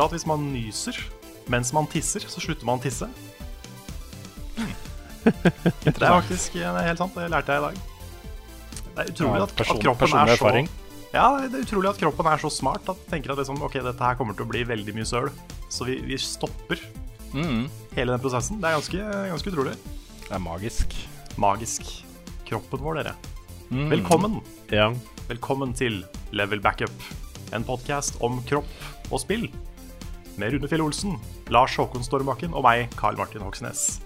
Visste at hvis man nyser mens man tisser, så slutter man å tisse? Det er faktisk det er helt sant. Det lærte jeg i dag. Det er utrolig at, at kroppen er så. Ja, det er utrolig at kroppen er så smart at den tenker at liksom, ok, dette her kommer til å bli veldig mye søl. Så vi, vi stopper Mm. hele den prosessen. Det er ganske, ganske utrolig. Det er magisk. Magisk. Kroppen vår, dere. Mm. Velkommen. Ja. Velkommen til Level Backup, en podkast om kropp og spill. Med Rune Fjell Olsen, Lars Håkon Stormbakken og meg, Carl Martin Hoksnes.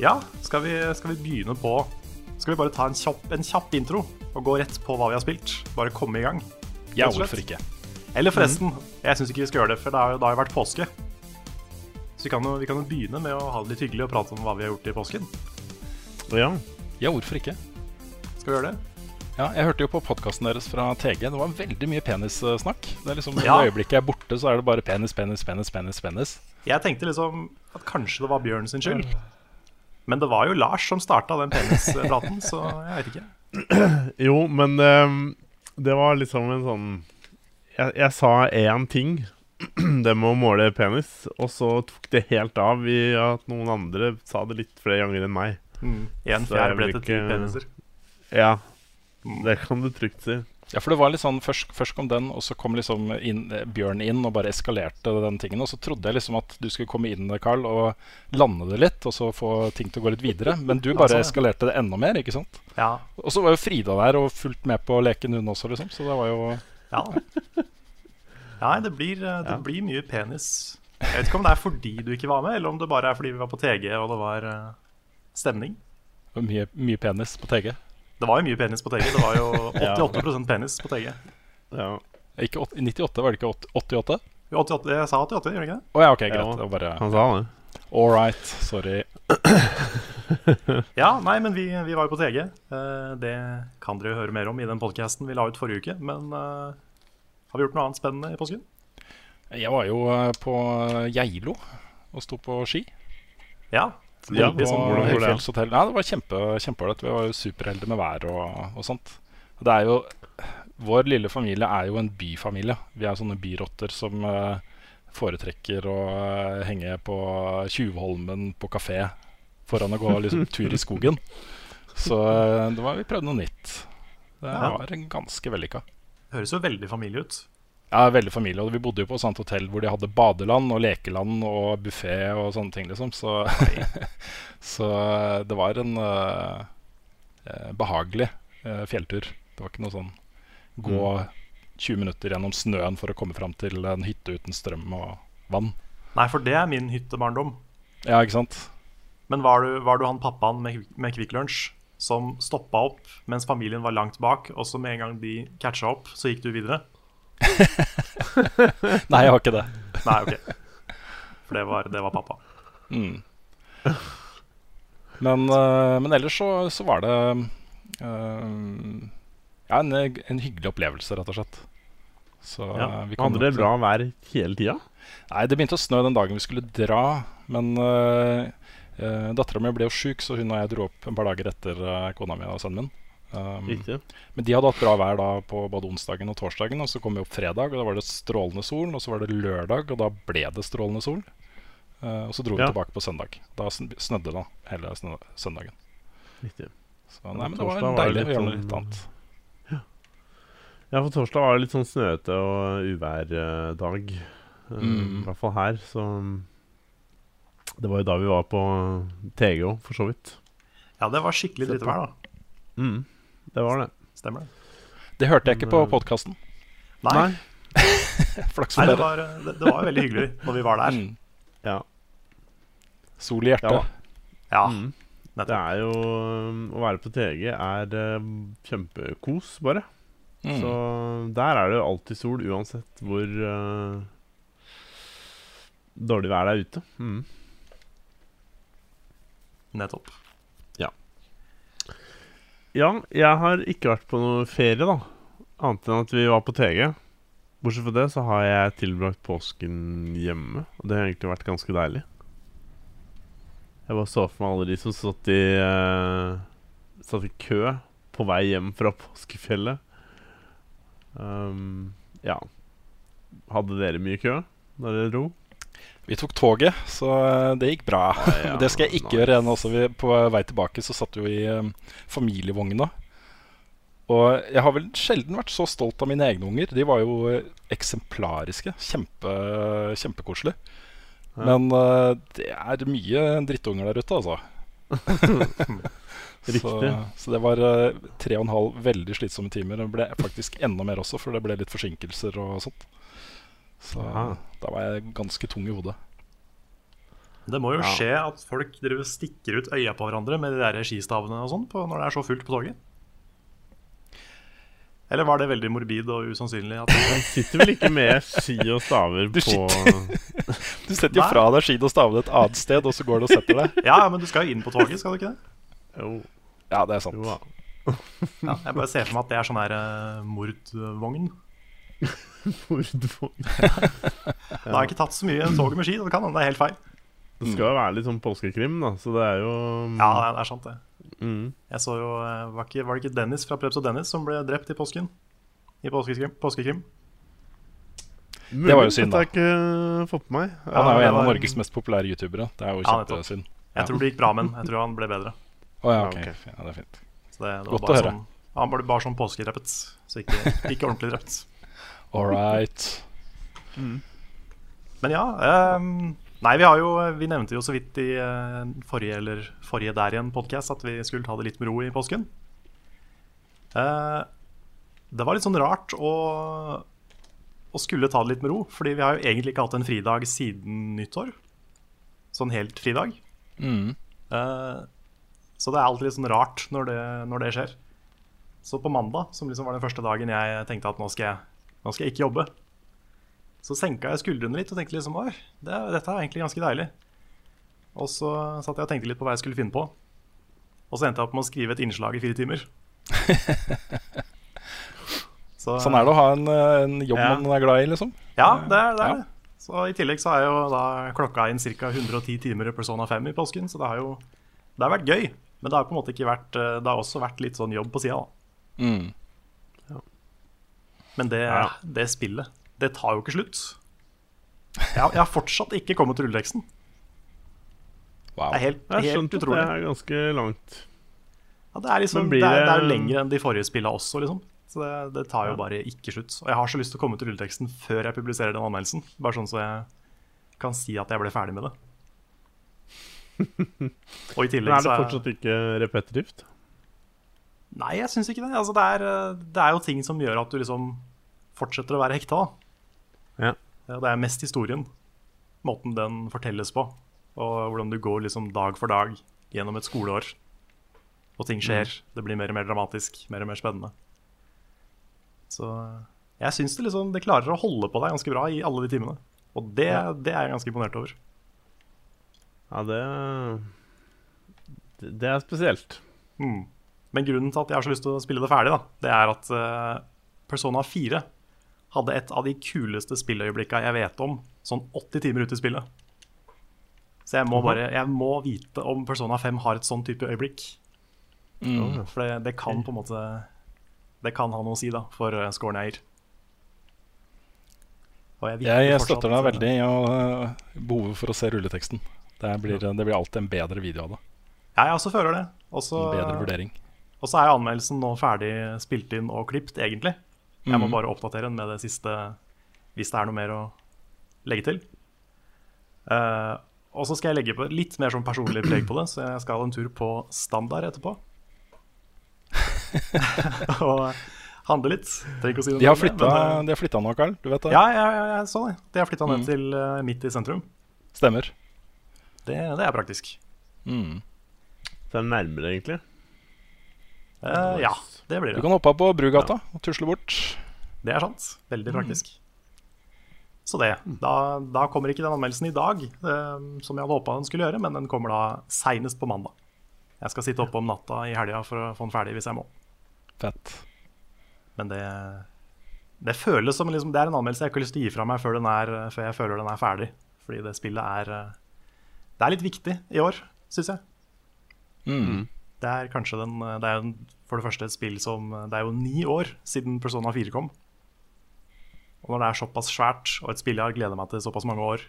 Ja, skal vi, skal vi begynne på Skal vi bare ta en kjapp, en kjapp intro og gå rett på hva vi har spilt? Bare komme i gang. Ja, hvorfor ikke? Eller forresten, jeg syns ikke vi skal gjøre det, for det har det har jo vært påske. Så vi kan, jo, vi kan jo begynne med å ha det litt hyggelig og prate om hva vi har gjort i påsken. ja. Ja, hvorfor ikke? Skal vi gjøre det? Ja, jeg hørte jo på podkasten deres fra TG. Det var veldig mye penissnakk. Det er liksom Ja. det øyeblikket jeg er borte, så er det bare penis, penis, penis, penis. penis. Jeg tenkte liksom at kanskje det var Bjørn sin skyld. Men det var jo Lars som starta den penispraten, så jeg vet ikke. Jo, men ehm, det var liksom en sånn Jeg, jeg sa én ting, det med å måle penis, og så tok det helt av i at noen andre sa det litt flere ganger enn meg. En fjerde ble til ti peniser. Ja, det kan du trygt si. Ja, for det var litt sånn Først, først kom den, og så kom liksom inn, eh, Bjørn inn og bare eskalerte den tingen. Og så trodde jeg liksom at du skulle komme inn, Carl, og lande det litt, og så få ting til å gå litt videre. Men du bare ja. eskalerte det enda mer, ikke sant? Ja. Og så var jo Frida der og fulgt med på leken, hun også, liksom. Så det var jo ja. Nei, det blir, eh, det blir mye penis. Jeg vet ikke om det er fordi du ikke var med, eller om det bare er fordi vi var på TG og det var eh, stemning. mye, mye penis på TG. Det var jo mye penis på TG. Det var jo 88% penis på TG. Ja. Ikke åt- 98, var det ikke åt- 88? Jo, 88, jeg sa 88, gjør jeg ikke det? Oh, ja, ok, greit. Ja. Det var bare Han sa det. All right, sorry. Ja, nei, men vi, vi var jo på TG. Eh, det kan dere jo høre mer om i den podkasten vi la ut forrige uke. Men uh, har vi gjort noe annet spennende i påsken? Jeg var jo eh, på Geilo og sto på ski. Ja. Ja, På sånn, hvordan går det? Ja, det var kjempe, kjempeålreit. Vi var jo superheldige med vær og, og sånt. Og Det er jo Vår lille familie er jo en byfamilie. Vi er sånne byrotter som uh, foretrekker å uh, henge på Tjuvholmen på kafé foran å gå liksom tur i skogen. Så eh, det var, vi prøvde noe nytt. Det Ja. var ganske vellykka. høres jo veldig familie ut. Ja, veldig familie. Og vi bodde jo på et sånt hotell hvor de hadde badeland og lekeland og buffé og sånne ting, liksom. Så, så det var en eh, eh, behagelig uh, fjelltur. Det var ikke noe sånn gå 20 minutter gjennom snøen for å komme fram til en hytte uten strøm og vann. Nei, for det er min hyttebarndom. Ja, ikke sant? Men var du, var du han pappaen med, med Kvikk Lunsj som stoppa opp mens familien var langt bak, og så med en gang de catcha opp, så gikk du videre? Nei, jeg har ikke det. Nei, OK. For det var, det var pappa. Mm. Men, uh, men ellers så, så var det uh, ja, en, en hyggelig opplevelse, rett og slett. Så Ja. eh, Hadde til- bra vær hele tida? Nei, det begynte å snø den dagen vi skulle dra. Men uh, uh, dattera mi ble jo sjuk, så hun og jeg dro opp et par dager etter kona mi og sønnen min. Um, Riktig. men de hadde hatt bra vær da på både onsdagen og torsdagen. Og så kom vi opp fredag, og da var det strålende sol. Og så var det lørdag, og da ble det strålende sol. Uh, og så dro vi Ja. tilbake på søndag. Da snødde det hele søndagen. Riktig. Så nei, men det var var deilig å gjøre noe litt annet. Ja, for torsdag var det litt sånn snøete og uværdag. eh, Mm. I hvert fall her, så Det var jo da vi var på TGO, for så vidt. Ja, det var skikkelig drittvær, da. Mm, det var det. Stemmer det. Det hørte jeg ikke på podkasten. Nei, Flaks Nei for det, dere. var, det, det var jo veldig hyggelig når vi var der. Mm. Ja. Sol i hjertet. Ja. Ja, Mm. Det er jo um, Å være på TG er eh, kjempekos, bare. Mm. Så der er det jo alltid sol, uansett hvor uh, dårlig vær det er ute. Mm. nettopp. Ja, jeg har ikke vært på noe ferie, da. Annet enn at vi var på TG. Bortsett fra det så har jeg tilbrakt påsken hjemme. Og det har egentlig vært ganske deilig. Jeg bare så for meg alle de som satt i uh, Satt i kø på vei hjem fra påskefjellet. Um, ja. Hadde dere mye kø da dere dro? Vi tok toget, så eh, det gikk bra. ja, det skal jeg ikke nice. gjøre igjen. Også. Vi, på vei tilbake så satt vi jo i eh, familievogna. Og jeg har vel sjelden vært så stolt av mine egne unger. De var jo eksemplariske. Kjempe, kjempekoselig. Ja. Men uh, det er mye drittunger der ute, altså. Riktig. Så, så det var uh, tre og en halv veldig slitsomme timer. Det ble faktisk enda mer også, for det ble litt forsinkelser og sånt. Så Aha. da var jeg ganske tung i hodet. Det må jo Ja. skje at folk driver stikker ut øya på hverandre med de der skistavene og sånn når det er så fullt på toget. Eller var det veldig morbid og usannsynlig? At Man sitter vel ikke med ski og staver Du på Du setter jo fra deg skiene og stavene et annet sted, og så går du og setter deg. ja, men du skal jo inn på toget, skal du ikke det? Jo, Ja, det er sant. jo ja. Ja, jeg bare ser for meg at det er sånn her uh, mordvogn. Mordvogn. Da har jeg ikke tatt så mye toget med ski, det kan hende det er helt feil. Det skal jo være litt sånn påskekrim, da, så det er jo Ja, det er- sant, det. mm. Jeg så jo, eh, var, ikke, var det ikke Dennis fra Preps og Dennis som ble drept i påsken? I påskekrim? påskekrim? det var jo synd, Dette har jeg ikke fått på meg. Han er jo en av var- Norges mest populære youtubere. Det er jo Ja, nettopp. Jeg tror det gikk bra med han. Jeg tror han ble bedre. Å ja, Ja, ok. ok. Ja, det er fint. Så det, det var Godt å høre. sånn, han ble bare sånn påskedrept, så ikke, ikke ordentlig drept. All right. Men ja Um, Nei, vi har jo Vi nevnte jo så vidt i uh, forrige eller forrige der igjen podcast at vi skulle ta det litt med ro i påsken. Uh, det var litt sånn rart å, å skulle ta det litt med ro, fordi vi har jo egentlig ikke hatt en fridag siden nyttår. Sånn helt fridag. Mm. Uh, så det er alltid litt sånn rart når det, når det skjer. Så på mandag, som liksom var den første dagen jeg tenkte at nå skal jeg, nå skal jeg ikke jobbe, så senka jeg skuldrene litt og tenkte liksom Oi, det, dette er egentlig ganske deilig. Og så satt jeg og tenkte litt på hva jeg skulle finne på. Og så endte jeg opp med å skrive et innslag i fire timer. så, Sånn er det å ha en, eh, en jobb Ja. man er glad i, liksom. Ja, det er det. Er Ja. Så I tillegg så har jeg jo da klokka inn ca. 110 timer i Persona 5 i påsken, så det har jo det har vært gøy. Men det har på en måte ikke vært eh, Det har også vært litt sånn jobb på sida, da. Mm. Men det, Ja. det spillet, det tar jo ikke slutt. Jeg, har- jeg har fortsatt ikke kommet til rulleteksten. Wow. Det er helt, Jeg helt skjønt at det er ganske langt. Ja, det, er liksom, det, er, det er lenger enn de forrige spillene også, liksom. Så det, det tar jo bare ikke slutt. Og jeg har så lyst til å komme til rulleteksten før jeg publiserer den anmeldelsen. Bare sånn så jeg kan si at jeg ble ferdig med det. Og i Men så er det fortsatt ikke repetitivt? Nei, jeg syns ikke det. Altså, det, er, eh, det er jo ting som gjør at du liksom fortsetter å være hekta. Ja. Ja, Det er mest historien. Måten den fortelles på. Og hvordan du går liksom dag for dag gjennom et skoleår. Og ting skjer. Det blir mer og mer dramatisk, mer og mer spennende. Så jeg syns det liksom Det klarer å holde på deg ganske bra i alle de timene. Og det, det er jeg ganske imponert over. Ja, det Det, det er spesielt. Mm. Men grunnen til at jeg har så lyst til å spille det ferdig, da, det er at eh, Persona 4 hadde et av de kuleste spilløyeblikka jeg vet om, sånn 80 timer ut i spillet. Så jeg må bare Jeg må vite om Persona 5 har et sånn type øyeblikk. Mm. For det, det kan på en måte Det kan ha noe å si da for uh, scoren jeg gir. Jeg, Jeg, støtter deg eh, veldig i uh, behovet for å se rulleteksten. Det blir, det blir alltid en bedre video av det. Ja, jeg også føler det. Også, En bedre vurdering. Og så er jo anmeldelsen nå ferdig spilt inn og klipt, egentlig. Jeg må Mhm. bare oppdatere den med det siste hvis det er noe mer å legge til. Uh, og så skal jeg legge på litt mer sånn personlig preg på det, så jeg skal en tur på standard etterpå. og handle litt. Trenger ikke å si noe De har mer flytta, men, eh, de har flytta nå, Carl. Du vet det? Ja, ja, ja, jeg så det. De har flytta ned Mm. til uh, midt i sentrum. Stemmer. Det, det er praktisk. Mm. Så er det nærmere, egentlig. Eh, ja, det blir det. Du kan hoppe av på Brugata og tusle bort. Det er sant. Veldig Mm. praktisk. Så det. Da, da kommer ikke den anmeldelsen i dag, eh, som jeg hadde håpa den skulle gjøre, men den kommer da seinest på mandag. Jeg skal sitte oppe om natta i helga for å få den ferdig hvis jeg må. Fett. Men det, det føles som liksom, Det er en anmeldelse jeg ikke har lyst til å gi fra meg før, den er, før jeg føler den er ferdig. Fordi det spillet er eh, Det er litt viktig i år, syns jeg. Mm. Det er kanskje den Det er jo for det første et spill som Det er jo ni år siden Persona 4 kom. Og når det er såpass svært, og et spill jeg har gleda meg til såpass mange år,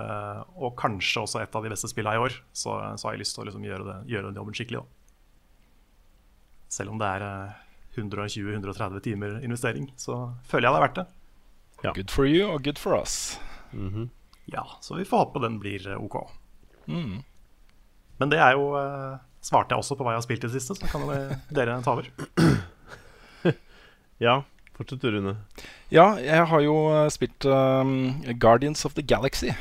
uh, og kanskje også et av de beste spillene i år, så, så har jeg lyst til å liksom gjøre, det, gjøre den jobben skikkelig. Da. Selv om det er uh, 120-130 timer investering, så føler jeg det er verdt det. Ja. Good for you og good for us. Ja, Så vi får håpe den blir eh, OK. Mm. Men det er jo eh, svarte jeg også på hva jeg har spilt i det siste, så kan dere ta over. Ja, fortsett du, Rune. Ja, jeg har jo eh, spilt um, Guardians of the Galaxy.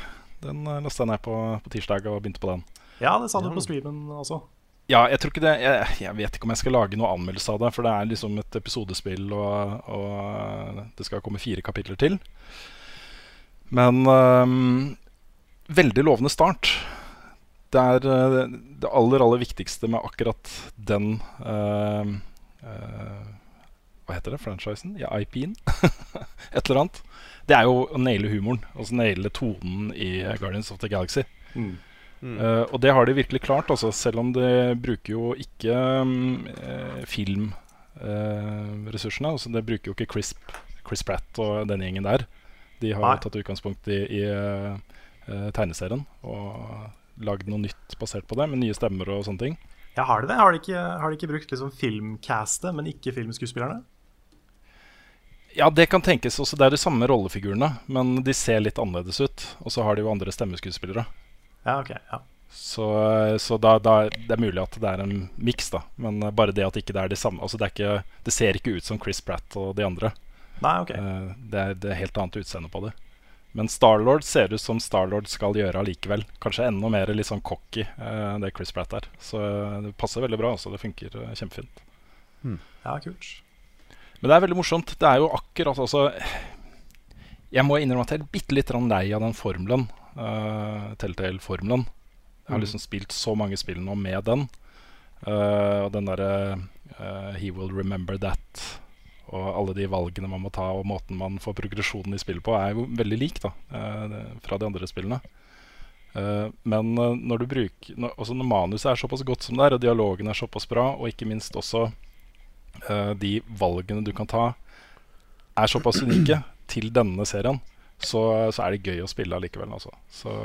Den uh, lasta jeg ned på, på tirsdag og begynte på den. Ja, det sa du på streamen også. Ja, jeg tror ikke det jeg, jeg vet ikke om jeg skal lage noe anmeldelse av det, for det er liksom et episodespill, og, og det skal komme fire kapitler til. Men um, veldig lovende start. Det er uh, det aller, aller viktigste med akkurat den uh, uh, Hva heter det? Franchisen? Ja, IP-en? Et eller annet. Det er jo å naile humoren. Altså naile tonen i Guardians of the Galaxy. Mm. Eh, og det har de virkelig klart, altså, selv om de bruker jo ikke um, uh, filmressursene. altså, de bruker jo ikke Chris, Chris Pratt og den gjengen der. De har Nei. tatt utgangspunkt i, i eh, eh, tegneserien og lagd noe nytt basert på det, med nye stemmer og sånne ting. Ja, har de det? Har de ikke, har de ikke brukt liksom filmcastet, men ikke filmskuespillerne? Ja, det kan tenkes også. Det er de samme rollefigurene, men de ser litt annerledes ut. Og så har de jo andre stemmeskuespillere. Ja, ok. Ja. Så, så da, da, det er mulig at det er en miks, da. Men eh, bare det at ikke det er de samme altså det, ikke, det ser ikke ut som Chris Pratt og de andre. Nei, ok. Eh, det, er, det er helt annet utseende på det. Men Starlord ser ut som Starlord skal gjøre allikevel. Kanskje enda mer litt sånn cocky uh, det Chris Pratt er. Så eh, det passer veldig bra. Også. Det funker eh, kjempefint. Ja, kult. Men det er veldig morsomt. Det er jo akkurat altså Jeg må innrømme at jeg er bitte litt lei av den formelen. Uh, Telltale-formelen. Jeg har liksom spilt så mange spill nå med den. Uh, og den derre uh, He will remember that. Og alle de valgene man må ta, og måten man får progresjonen i spillet på, er jo veldig lik da eh, fra de andre spillene. Eh, men eh, når du bruker også når manuset er såpass godt som det er, og dialogen er såpass bra, og ikke minst også de valgene du kan ta, er såpass unike til denne serien, så, så er det gøy å spille allikevel. Altså. Så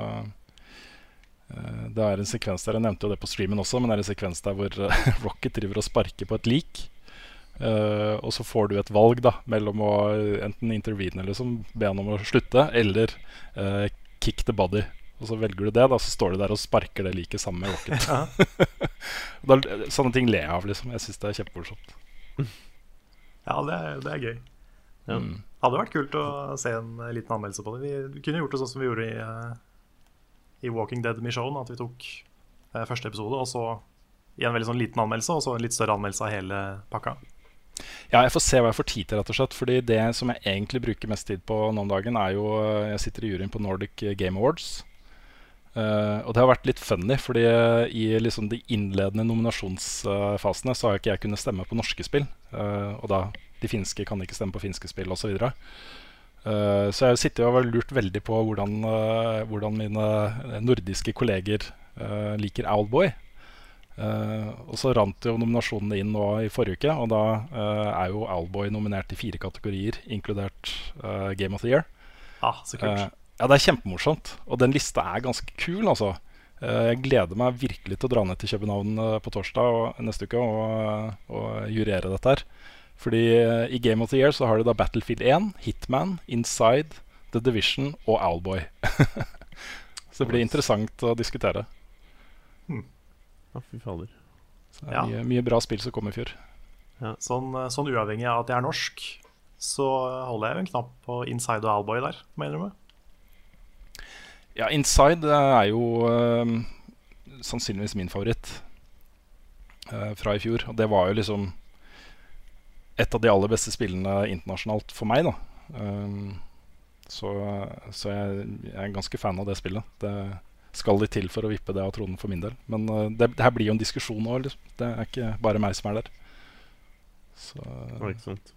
det er en sekvens der, Jeg nevnte jo det på streamen også, men det er en sekvens der hvor Rocket driver og sparker på et lik. Eh, og så får du et valg da mellom å enten intervene, liksom, be han om å slutte, eller uh, kick the body. Og så velger du det, da, så står du der og sparker det liket sammen med Rocket. da, sånne ting ler jeg av, liksom. Jeg syns det er kjempemorsomt. Ja, det er, det er gøy. Ja. Mm. Hadde vært kult å se en liten anmeldelse på det. Vi, kunne gjort det sånn som vi gjorde i, eh, i Walking Dead Mission. At vi tok eh, første episode, og så i en veldig sånn liten anmeldelse, og så en litt større anmeldelse av hele pakka. Ja, jeg får se hva jeg får tid til, rett og slett. Fordi det som jeg egentlig bruker mest tid på nå om dagen, er jo eh, Jeg sitter i juryen på Nordic Game Awards. Uh, og det har vært litt funny, fordi eh, i liksom de innledende nominasjonsfasene så har ikke jeg kunnet stemme på norske spill. Uh, og da de finske kan ikke stemme på finske spill osv. Så, uh, så jeg sitter og har lurt veldig på hvordan, uh, hvordan mine nordiske kolleger liker Owlboy. Eh, og så rant jo nominasjonene inn nå i forrige uke, og da eh, er jo Owlboy nominert i fire kategorier, inkludert eh, Game of the Year. Ah, så kult. Ja, det er kjempemorsomt. Og den lista er ganske kul, altså. Jeg gleder meg virkelig til å dra ned til København på torsdag og, neste uke og, og jurere dette her. Fordi i Game of the Year så har du da Battlefield 1, Hitman, Inside, The Division og Owlboy. så det blir interessant å diskutere. Ja, fy fader. Så det er Ja. mye, mye bra spill som kom i fjor. Ja. Sånn, eh, sånn uavhengig av at jeg er norsk, så holder jeg en knapp på Inside og Alboy der, må jeg innrømme. Ja, Inside er jo eh, sannsynligvis min favoritt eh, fra i fjor. Og det var jo liksom et av de aller beste spillene internasjonalt for meg, da. Um, så så jeg, jeg er ganske fan av det spillet. Det skal litt til for å vippe det av tronen for min del. Men uh, det, det her blir jo en diskusjon òg. Liksom. Det er ikke bare meg som er der. Så, Ja, ikke sant.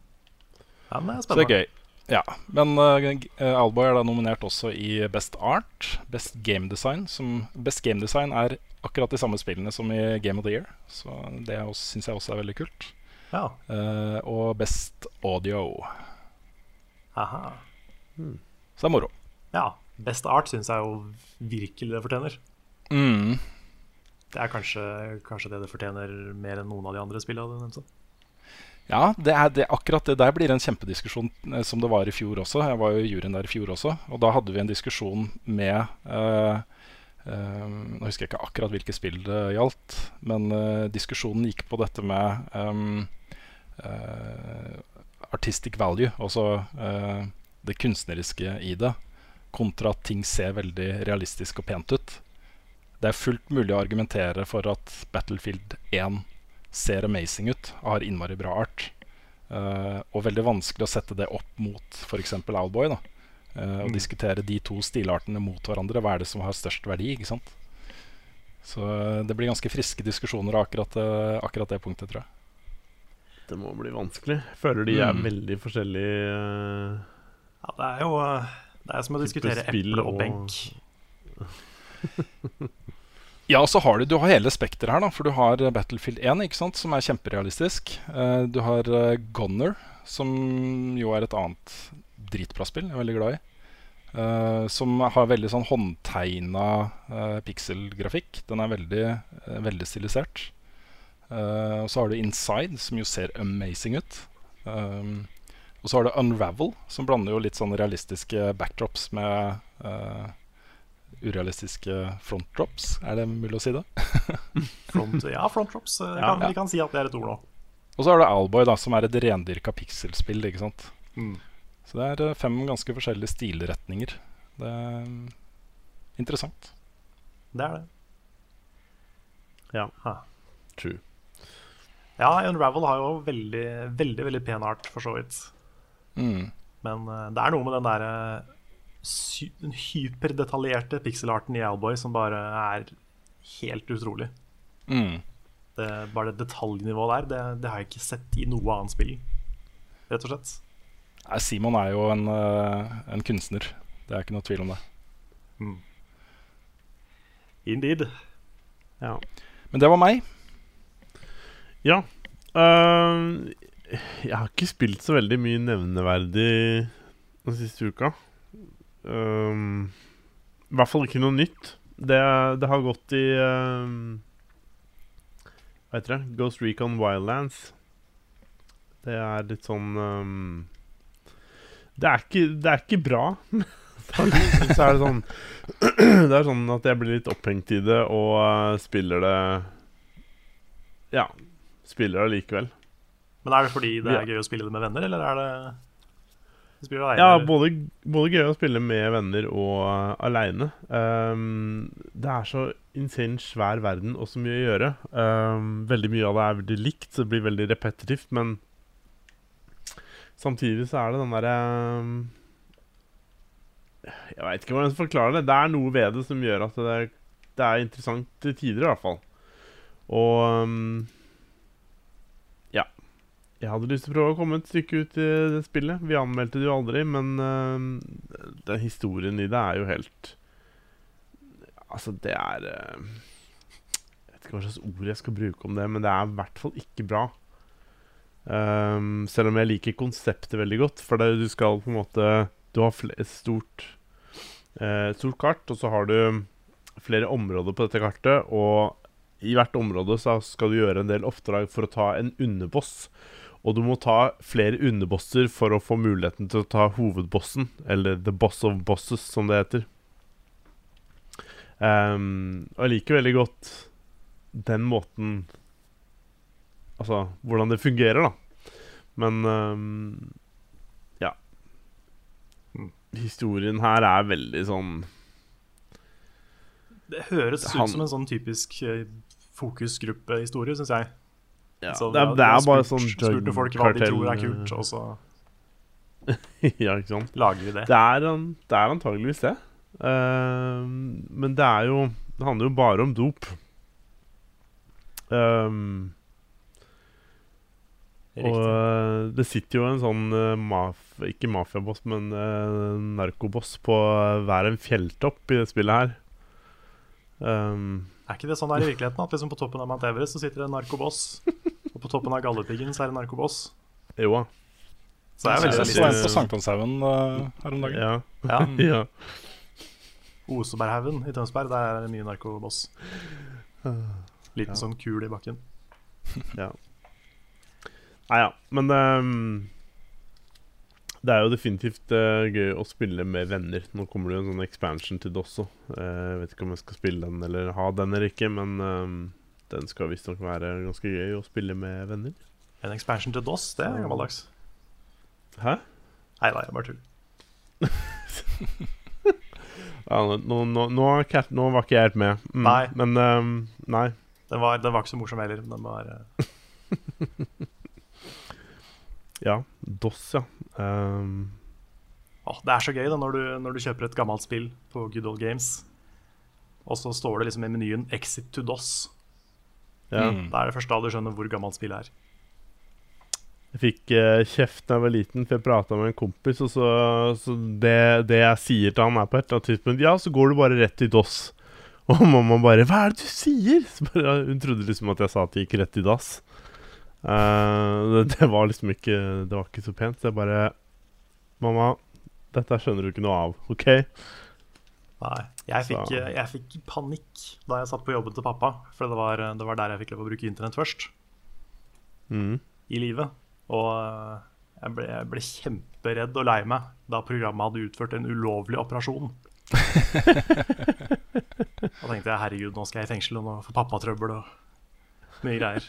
Ja, men det er så det er gøy. Ja, Men uh, Alboy er da nominert også i Best Art, Best Game Design. Som Best Game Design er akkurat de samme spillene som i Game of the Year. Så det syns jeg også er veldig kult. Ja. Uh, og Best Audio. Aha. Så det er moro. ja. Best art syns jeg jo virkelig det fortjener. Mm. Det er kanskje, kanskje det det fortjener mer enn noen av de andre spillene du nevnte. Ja, det er, det, akkurat det der blir en kjempediskusjon, eh, som det var i fjor også. Jeg var jo i juryen der i fjor også, og da hadde vi en diskusjon med uh, uh, Nå husker jeg ikke akkurat hvilke spill det gjaldt, men uh, diskusjonen gikk på dette med um, artistic value, altså det kunstneriske i det, kontra at ting ser veldig realistisk og pent ut. Det er fullt mulig å argumentere for at Battlefield 1 ser amazing ut og har innmari bra art. Uh, og veldig vanskelig å sette det opp mot f.eks. Owlboy. da Eh, Og diskutere de to stilartene mot hverandre. Hva er det som har størst verdi? ikke sant? Så uh, det blir ganske friske diskusjoner av akkurat, akkurat det punktet, tror jeg. Det må bli vanskelig. Føler de er Mm. veldig forskjellige. Ja, det er jo det er som å diskutere spill eple og og- benk. Ja, og så har du, du har hele spekteret her, da. For du har Battlefield 1, ikke sant, som er kjemperealistisk. Uh, du har uh, Gunner, som jo er et annet dritbra spill jeg er veldig glad i. Uh, som har veldig sånn håndtegna uh, pikselgrafikk. Den er veldig, veldig stilisert. Eh, og så har du Inside, som jo ser amazing ut. Um, og så har du Unravel, som blander jo litt sånn realistiske backdrops med uh, urealistiske frontdrops. Er det mulig å si det? Front, ja, front drops. eh, Ja. Vi kan si at det er et ord nå. Og så har du Alboy, da, som er et rendyrka pikselspill. ikke sant? Mm. Så det er eh, fem ganske forskjellige stilretninger. Det er mm, interessant. Det er det. Ja. Ha. True. Ja, Unravel har jo veldig, veldig veldig pen art, for så vidt. Mm. Men eh, det er noe med den derre sy- den hyperdetaljerte pixelarten i Alboy som bare er helt utrolig. Mm. Det, bare det detaljnivået der, det, det har jeg ikke sett i noe annet spill, rett og slett. Nei, Simon er jo en, eh, en kunstner. Det er ikke noe tvil om det. Indeed. Ja. Men det var meg. ja. Ehm, jeg har ikke spilt så veldig mye nevneverdig den siste uka. Um, I hvert fall ikke noe nytt. Det, det har gått i um, Hva heter det? Ghost Recon Wildlands. Det er litt sånn um, det, er ikke, det er ikke bra. så er det sånn Det er sånn at jeg blir litt opphengt i det og uh, spiller det Ja, spiller det likevel. Men er det fordi det er gøy å spille det med venner, eller er det alene? Ja, både, både gøy å spille med venner og uh, aleine. det er så insane svær verden og så mye å gjøre. Um, veldig mye av det er veldig likt, så det blir veldig repetitivt, men samtidig så er det den derre um, Jeg veit ikke hvordan jeg skal forklare det. Det er noe ved det som gjør at det, det er interessant til tider, i hvert fall. Og um. Jeg hadde lyst til å prøve å komme et stykke ut i det spillet. Vi anmeldte det jo aldri, men uh, den historien i det er jo helt Altså, det er uh, Jeg vet ikke hva slags ord jeg skal bruke om det, men det er i hvert fall ikke bra. Um, selv om jeg liker konseptet veldig godt, for det, du skal på en måte Du har et stort, uh, stort kart, og så har du flere områder på dette kartet, og i hvert område så skal du gjøre en del oppdrag for å ta en underboss. Og du må ta flere underbosser for å få muligheten til å ta hovedbossen, eller the boss of bosses, som det heter. Um, og jeg liker veldig godt den måten Altså hvordan det fungerer, da. Men um, ja. Mm. Historien her er veldig sånn Det høres Det ut som en sånn typisk eh, fokusgruppehistorie, syns jeg. Ja, Så det, er, det er bare sånn Spurte folk hva de tror er kult, og så ja, ikke sant. lager vi det. Det er, an- det er antageligvis det. Uh, men det er jo Det handler jo bare om dop. Um, og eh, det sitter jo en sånn uh, maf Ikke mafiaboss, men uh, narkoboss på hver en fjelltopp i det spillet her. Ehm, Er ikke det sånn det er i virkeligheten? At liksom på toppen av Mount Everest så sitter det en narkoboss, og på toppen av Galdhøpiggen så er det en narkoboss? jo da. Så det er Jeg veldig så en litt på Sankthanshaugen uh, her om dagen. Ja. ja. ja. Oseberghaugen i Tønsberg, der er det mye narkoboss. Liten Ja. sånn kul i bakken. ja. Nei ja, men ehm, det er jo definitivt uh, gøy å spille med venner. Nå kommer det jo en sånn expansion til det også. Uh, Jeg vet ikke om jeg skal spille den eller ha den eller ikke, men ehm, den skal visstnok være ganske gøy å spille med venner. En expansion til DOS, det er gammeldags. Hæ? Nei da, jeg bare tuller. Ja, nå, nå, nå, nå, var ikke jeg helt med. Mm, Nei. Men um, Nei. Den var, den var ikke så morsom heller. men Den var, eh, Ja. DOS, ja. Um. Oh, det er så gøy da når du, når du kjøper et gammelt spill på Good Old Games, og så står det liksom i menyen 'Exit to DOS'. ja. Mm. Da er det første da du skjønner hvor gammelt spillet er. Jeg fikk eh, kjeft da jeg var liten, for jeg prata med en kompis, og så, så det, det jeg sier til han, er på et eller annet tidspunkt Ja, så går du bare rett i DOS. Og mamma bare 'Hva er det du sier?' Så bare, hun trodde liksom at jeg sa at det gikk rett i dass. Eh, det, det var liksom ikke Det var ikke så pent. Så jeg bare 'Mamma, dette skjønner du ikke noe av, OK?' Nei, jeg fikk, eh, jeg fikk panikk da jeg satt på jobben til pappa. For det var, det var der jeg fikk lov å bruke internett først Mm. i livet. Og eh, jeg ble, jeg ble kjemperedd og lei meg da programmet hadde utført en ulovlig operasjon. Da tenkte jeg herregud, nå skal jeg i fengsel, og nå får pappa trøbbel og mye greier.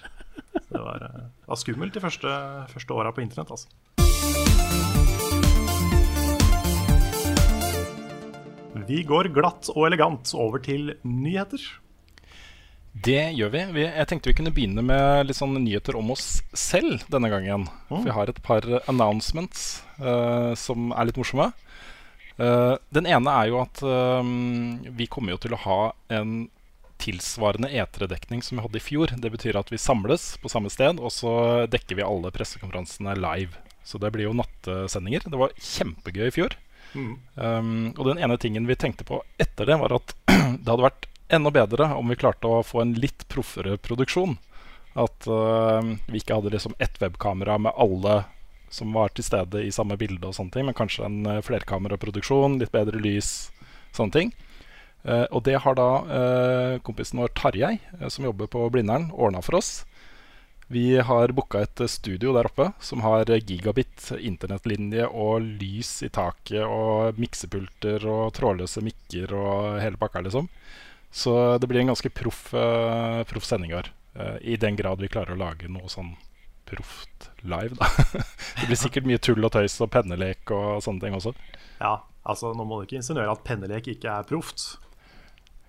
Det var, eh, det var skummelt de første, første åra på internett, altså. Vi går glatt og elegant over til nyheter. Det gjør vi. Jeg tenkte vi kunne begynne med litt sånn nyheter om oss selv denne gangen. For vi har et par announcements uh, som er litt morsomme. Uh, den ene er jo at um, vi kommer jo til å ha en tilsvarende E3-dekning som vi hadde i fjor. Det betyr at vi samles på samme sted, og så dekker vi alle pressekonferansene live. Så det blir jo nattesendinger. Det var kjempegøy i fjor. Um, og den ene tingen vi tenkte på etter det, var at det hadde vært enda bedre om vi klarte å få en litt proffere produksjon. At uh, vi ikke hadde liksom ett webkamera med alle som var til stede i samme bilde, og sånne ting, men kanskje en uh, flerkameraproduksjon, litt bedre lys, sånne ting. Uh, og det har da uh, kompisen vår Tarjei, uh, som jobber på Blindern, ordna for oss. Vi har booka et studio der oppe som har gigabit internettlinje og lys i taket og miksepulter og trådløse mikker og hele pakka, liksom. Så det blir en ganske proff, uh, sending. Uh, I den grad vi klarer å lage noe sånn proft live, da. det blir sikkert mye tull og tøys og pennelek og sånne ting også. Ja, altså Nå må du ikke insinuere at pennelek ikke er proft.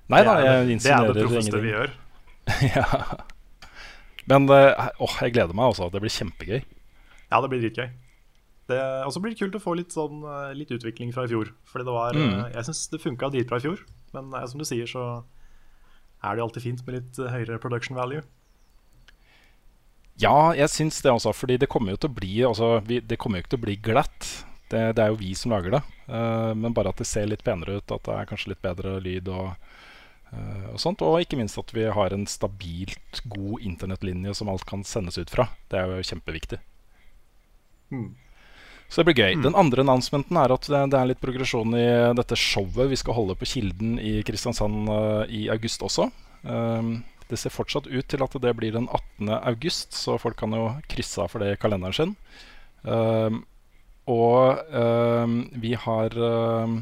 Nei da, er insinuerer det- Det er det proffeste vi gjør. ja. Men uh, åh, jeg gleder meg også. Det blir kjempegøy. Ja, det blir dritgøy. Og så blir det kult å få litt, sånn, eh, litt utvikling fra i fjor. Fordi det var, Mm. eh, Jeg syns det funka dritbra i fjor, men eh, som du sier, så er det alltid fint med litt eh, høyere production value. Ja, jeg syns det også. Fordi det kommer jo til å bli altså, vi, Det kommer jo ikke til å bli glatt. Det, det er jo vi som lager det. Uh, men bare at det ser litt penere ut, at det er kanskje litt bedre lyd og, eh, og sånt. Og ikke minst at vi har en stabilt god internettlinje som alt kan sendes ut fra. Det er jo kjempeviktig. Mm. Så det blir gøy. Den andre announcementen er at det, det er litt progresjon i dette showet vi skal holde på Kilden i Kristiansand uh, i august også. Um, det ser fortsatt ut til at det blir den 18. august, så folk kan jo krysse av for det i kalenderen sin. Um, og um, vi har eh,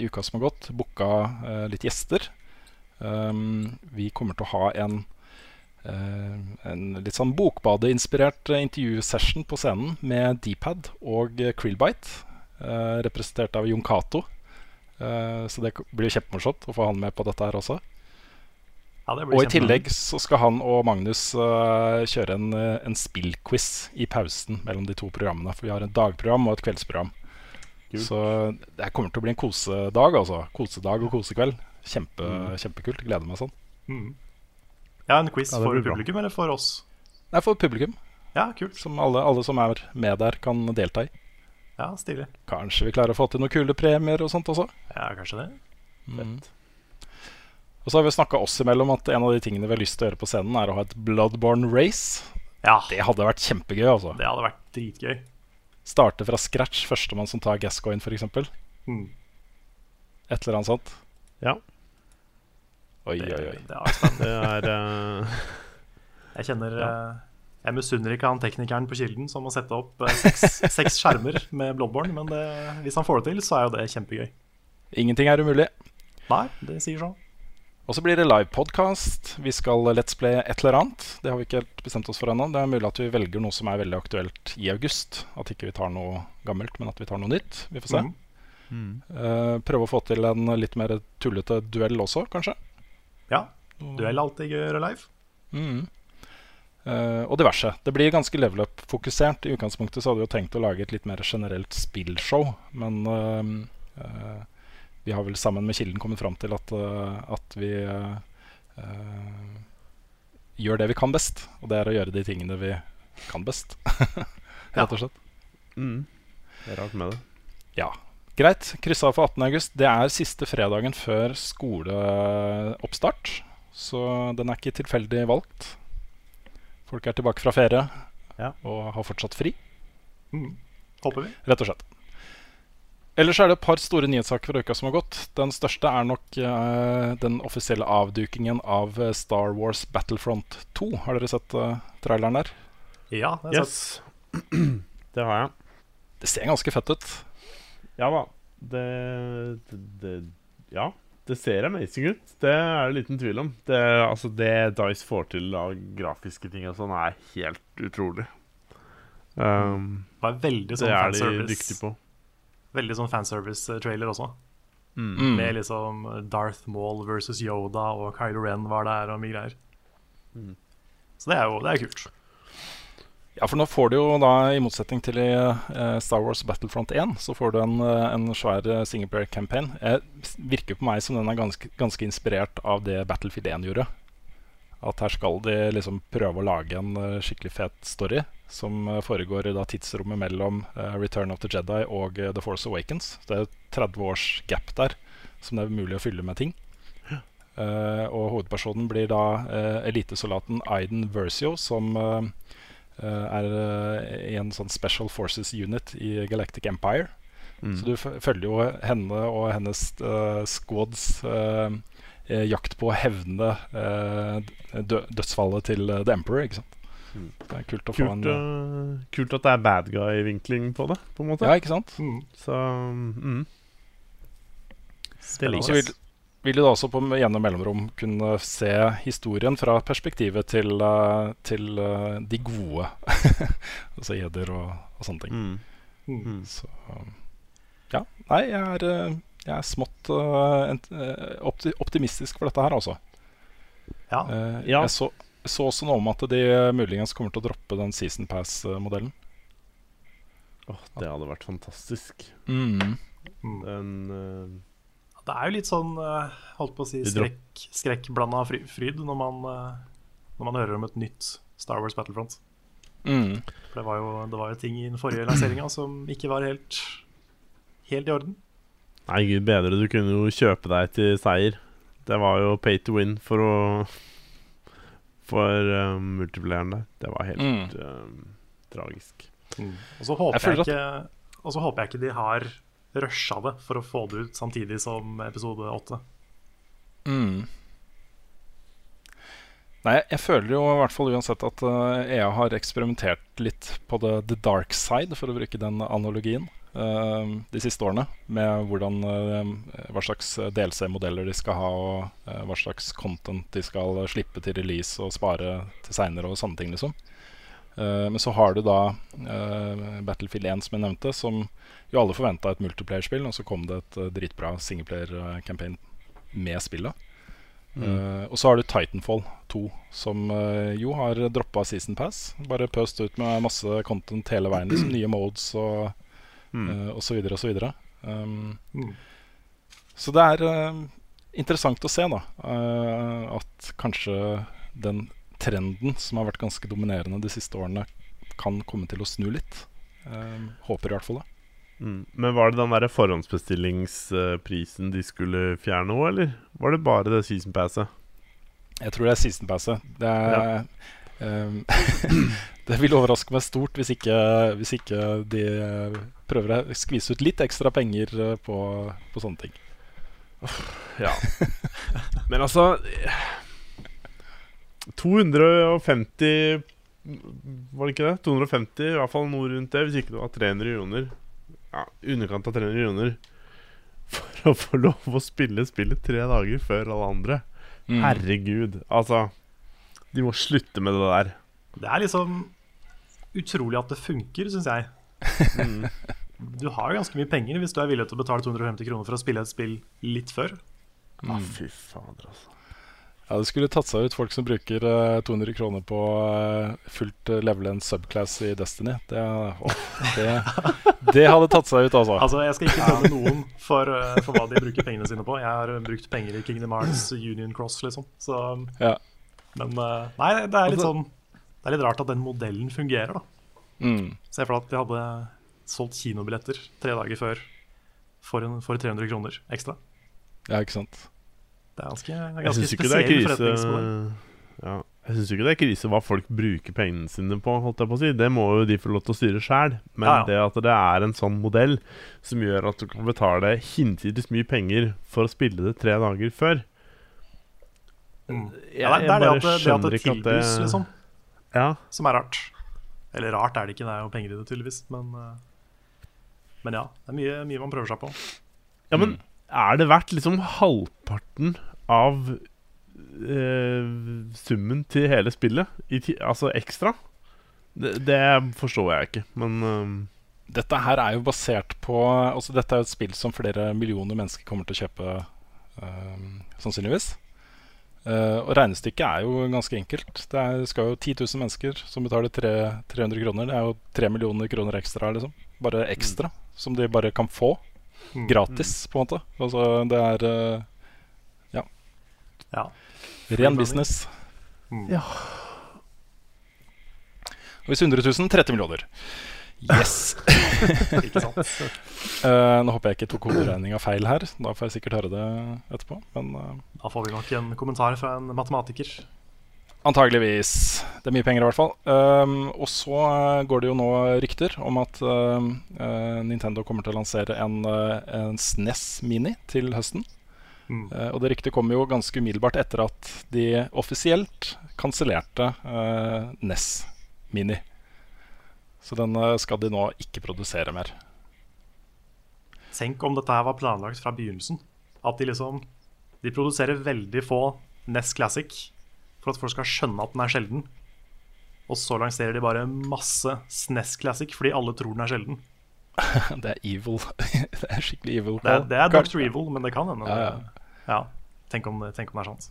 i uka som har gått, booka uh, litt gjester. Um, vi kommer til å ha en uh, en litt sånn bokbadeinspirert eh, intervjusession på scenen med Dpad og Krillbite, uh, representert av Jon Cato. Uh, så det blir kjempemorsomt å få han med på dette her også. Ja, det blir Og i tillegg så skal han og Magnus kjøre en, en spillquiz i pausen mellom de to programmene. For vi har et dagprogram og et kveldsprogram. Kult. Så det kommer til å bli en kosedag, altså. Kosedag og kosekveld. Kjempe, Mm. Kjempekult. Gleder meg sånn. Mm. Ja, en quiz Ja, for publikum bra. eller for oss? Nei, for publikum. Ja, kult. Som alle, alle som er med der, kan delta i. Ja, Stilig. Kanskje vi klarer å få til noen kule premier og sånt også. Ja, kanskje det. Mm. Og så har vi snakka oss imellom at en av de tingene vi har lyst til å gjøre på scenen, er å ha et Bloodborne race. Ja, Det hadde vært kjempegøy, altså. det hadde vært dritgøy. Starte fra scratch, førstemann som tar Gascoigne, f.eks. Mm. Et eller annet sånt. Ja. Oi, oi, oi. det er spennende. Det er eh, Jeg kjenner Ja. eh, Jeg misunner ikke han teknikeren på Kilden som må sette opp eh, seks, seks skjermer med Bloodborne, men det, hvis han får det til, så er jo det kjempegøy. Ingenting er umulig. Nei, det sier sånn. Og så blir det livepodkast. Vi skal Let's Play et eller annet. Det har vi ikke helt bestemt oss for ennå. Det er mulig at vi velger noe som er veldig aktuelt i august. At ikke vi tar noe gammelt, men at vi tar noe nytt. Vi får se. Mm. Mm. Uh, prøve å få til en litt mer tullete duell også, kanskje. Ja. Duell er alltid gøy å gjøre live. Mm. Uh, og diverse. Det blir ganske level up-fokusert. I utgangspunktet så hadde vi jo tenkt å lage et litt mer generelt spillshow, men uh, uh, vi har vel sammen med Kilden kommet fram til at, at vi gjør det vi kan best. Og det er å gjøre de tingene vi kan best, rett og slett. mm. Det er rart med det. Ja. Greit. Kryssa for 18.8. Det er siste fredagen før skoleoppstart. Så den er ikke tilfeldig valgt. Folk er tilbake fra ferie Ja. og har fortsatt fri, Mm. Håper vi. rett og slett. Ellers er det et par store nyhetssaker fra uka som har gått. Den største er nok uh, den offisielle avdukingen av eh, Star Wars Battlefront 2. Har dere sett uh, traileren der? Ja, det har jeg Yes. Det har jeg. Det ser ganske fett ut. Ja da. Det, det, det Ja. Det ser amazing ut. Det er det liten tvil om. Det, altså det Dice får til av grafiske ting og sånn, er helt utrolig. Um, Det er veldig det sånn er de fanservice dyktige på. Veldig sånn fanservice-trailer også. Mm. Med liksom Darth Maul versus Yoda, og Kylo Ren var der, og mye greier. Mm. Så det er jo det er kult. Ja, for nå får du jo da, i motsetning til i uh, Star Wars Battlefront 1, så får du en, eh, en svær uh, singleplayer-campaign. Virker på meg som den er ganske, ganske inspirert av det Battlefield 1 gjorde. At her skal de liksom prøve å lage en uh, skikkelig fet story som eh, foregår i da tidsrommet mellom uh, Return of the Jedi og eh, The Force Awakens. Så det er 30 års gap der som det er mulig å fylle med ting. Eh, og hovedpersonen blir da eh, elitesoldaten Aiden Versio, som eh, eh, er eh, i en sånn Special Forces Unit i Galactic Empire. Mm. Så du følger jo henne og hennes uh, squads eh, eh, jakt på å hevne uh, dø dødsfallet til eh, The Emperor. Ikke sant? Mm. Det er kult å få en Kult, uh, kult at det er bad guy-vinkling på det, på en måte. Ja, ikke sant? Mm. Så mm. Det jeg. Vil, du da også på gjennom mellomrom kunne se historien fra perspektivet til, eh, til eh, de gode. altså eder og, og sånne ting. Mm. Mm. Mm. Så ja. Nei, jeg er, eh, jeg er smått opti optimistisk for dette her, altså. Ja. Eh, Ja. Jeg så, så også noe om at de muligens kommer til å droppe den Season Pass-modellen. Åh, det hadde vært fantastisk. Mm. Den uh, Det er jo litt sånn eh, holdt på å si skrekk, skrekkblanda fryd når man, eh, når man hører om et nytt Star Wars Battlefront. Mm. For det var jo, det var jo ting i den forrige lanseringa som ikke var helt, helt i orden. Nei, gud bedre, du kunne jo kjøpe deg til seier. Det var jo pay to win for å For uh, multiplayeren der. Det var helt Mm. uh, tragisk. Og så håper Jeg jeg, ikke Og så håper jeg ikke de har rusha det for å få det ut samtidig som episode åtte. Mm. Nei, jeg føler jo i hvert fall uansett at eh, EA har eksperimentert litt på the, the dark side, for å bruke den analogien. uh, de siste årene. Med hvordan, uh, hva slags DLC-modeller de skal ha, og uh, hva slags content de skal slippe til release og spare til seinere, og sånne ting. liksom men så har du da Battlefield 1, som jeg nevnte, som jo alle forventa et multiplayer-spill, og så kom det et eh, dritbra singleplayer-campaign med spillet. Eh, og så har du Titanfall 2, som uh, jo har droppa Season Pass. Bare pøst ut med masse content hele veien, liksom nye modes og, uh, og så videre og så videre. Um, Mm. Så det er uh, interessant å se da at kanskje den trenden som har vært ganske dominerende de siste årene, kan komme til å snu litt. Eh, håper i hvert fall det. Mm. Men var det den der forhåndsbestillingsprisen de skulle fjerne òg, eller var det bare det season passet? Jeg tror det er season passet. Det, er, ehm, det vil overraske meg stort hvis ikke, hvis ikke de eh, prøver å skvise ut litt ekstra penger eh, på, på sånne ting. Ja. Men altså 250 Var det ikke det? 250, i hvert fall noe rundt det. Hvis ikke det var 300 kroner. Ja, underkant av 300 kroner. For å få lov å spille spillet tre dager før alle andre. Mm. Herregud. Altså De må slutte med det der. Det er liksom utrolig at det funker, syns jeg. Mm. Du har jo ganske mye penger hvis du er villig til å betale 250 kroner for å spille et spill litt før. Ah, fy fader, altså. Ja, Det skulle tatt seg ut folk som bruker eh, 200 kroner på eh, fullt uh, level en subclass i Destiny. Det, åh, det, det hadde tatt seg ut, altså. Altså, Jeg skal ikke dømme noen for, eh, for hva de bruker pengene sine på. Jeg har eh, brukt penger i Kingdom Hearts Union Cross, liksom. Så, Ja. men eh, nei, det er litt Altså- sånn Det er litt rart at den modellen fungerer, da. Mm. Se for deg at de hadde solgt kinobilletter tre dager før for, en, for 300 kroner ekstra. ja, ikke sant. Det er ganske, ganske syns ikke det er spesiell krise forretningsmodell. ja. Jeg synes ikke det er krise hva folk bruker pengene sine på. Holdt jeg på å si Det må jo de få lov til å styre sjæl. Men Ja, ja. det at det er en sånn modell som gjør at du kan betale hinsides mye penger for å spille det tre dager før Mm. Jeg, Ja, det, er det at det, det, at det tilbys, at det liksom, Ja. som er rart. Eller rart er det ikke, det er jo penger i det, tydeligvis. Men, eh, men ja, det er mye, mye man prøver seg på. ja, men er det verdt liksom halvparten av eh, summen til hele spillet? Ti altså ekstra? Det, det forstår jeg ikke, men eh, Dette her er jo basert på altså Dette er jo et spill som flere millioner mennesker kommer til å kjøpe, eh, sannsynligvis. Uh, og regnestykket er jo ganske enkelt. Det er, skal jo 10 000 mennesker som betaler 3, 300 kroner. Det er jo 3 millioner kroner ekstra, liksom. Bare ekstra. Som de bare kan få. Mm. Gratis, på en måte. Altså, det er eh, Ja. ren business. Mm. Ja. Og hvis 100 000 30 millioner. Yes! Ikke sant? uh, nå håper jeg ikke tok hoderegninga feil her. Da får jeg sikkert høre det etterpå. Men uh, Da får vi nok en kommentar fra en matematiker. Antageligvis. Det er mye penger, i hvert fall. Um, og så eh, går det jo nå rykter om at eh, Nintendo kommer til å lansere en, en SNES Mini til høsten. Mm. Uh, og det ryktet kom jo ganske umiddelbart etter at de offisielt kansellerte uh, NES Mini. Så den skal de nå ikke produsere mer. Tenk om dette her var planlagt fra begynnelsen. At de liksom De produserer veldig få NES Classic for at folk skal skjønne at den er sjelden. Og så lanserer de bare masse SNES Classic fordi alle tror den er sjelden. det er evil. det er skikkelig evil. Det er, det er Dr. Evil, men det kan hende. Ja, ja. ja. Tenk, om, tenk om det er sant.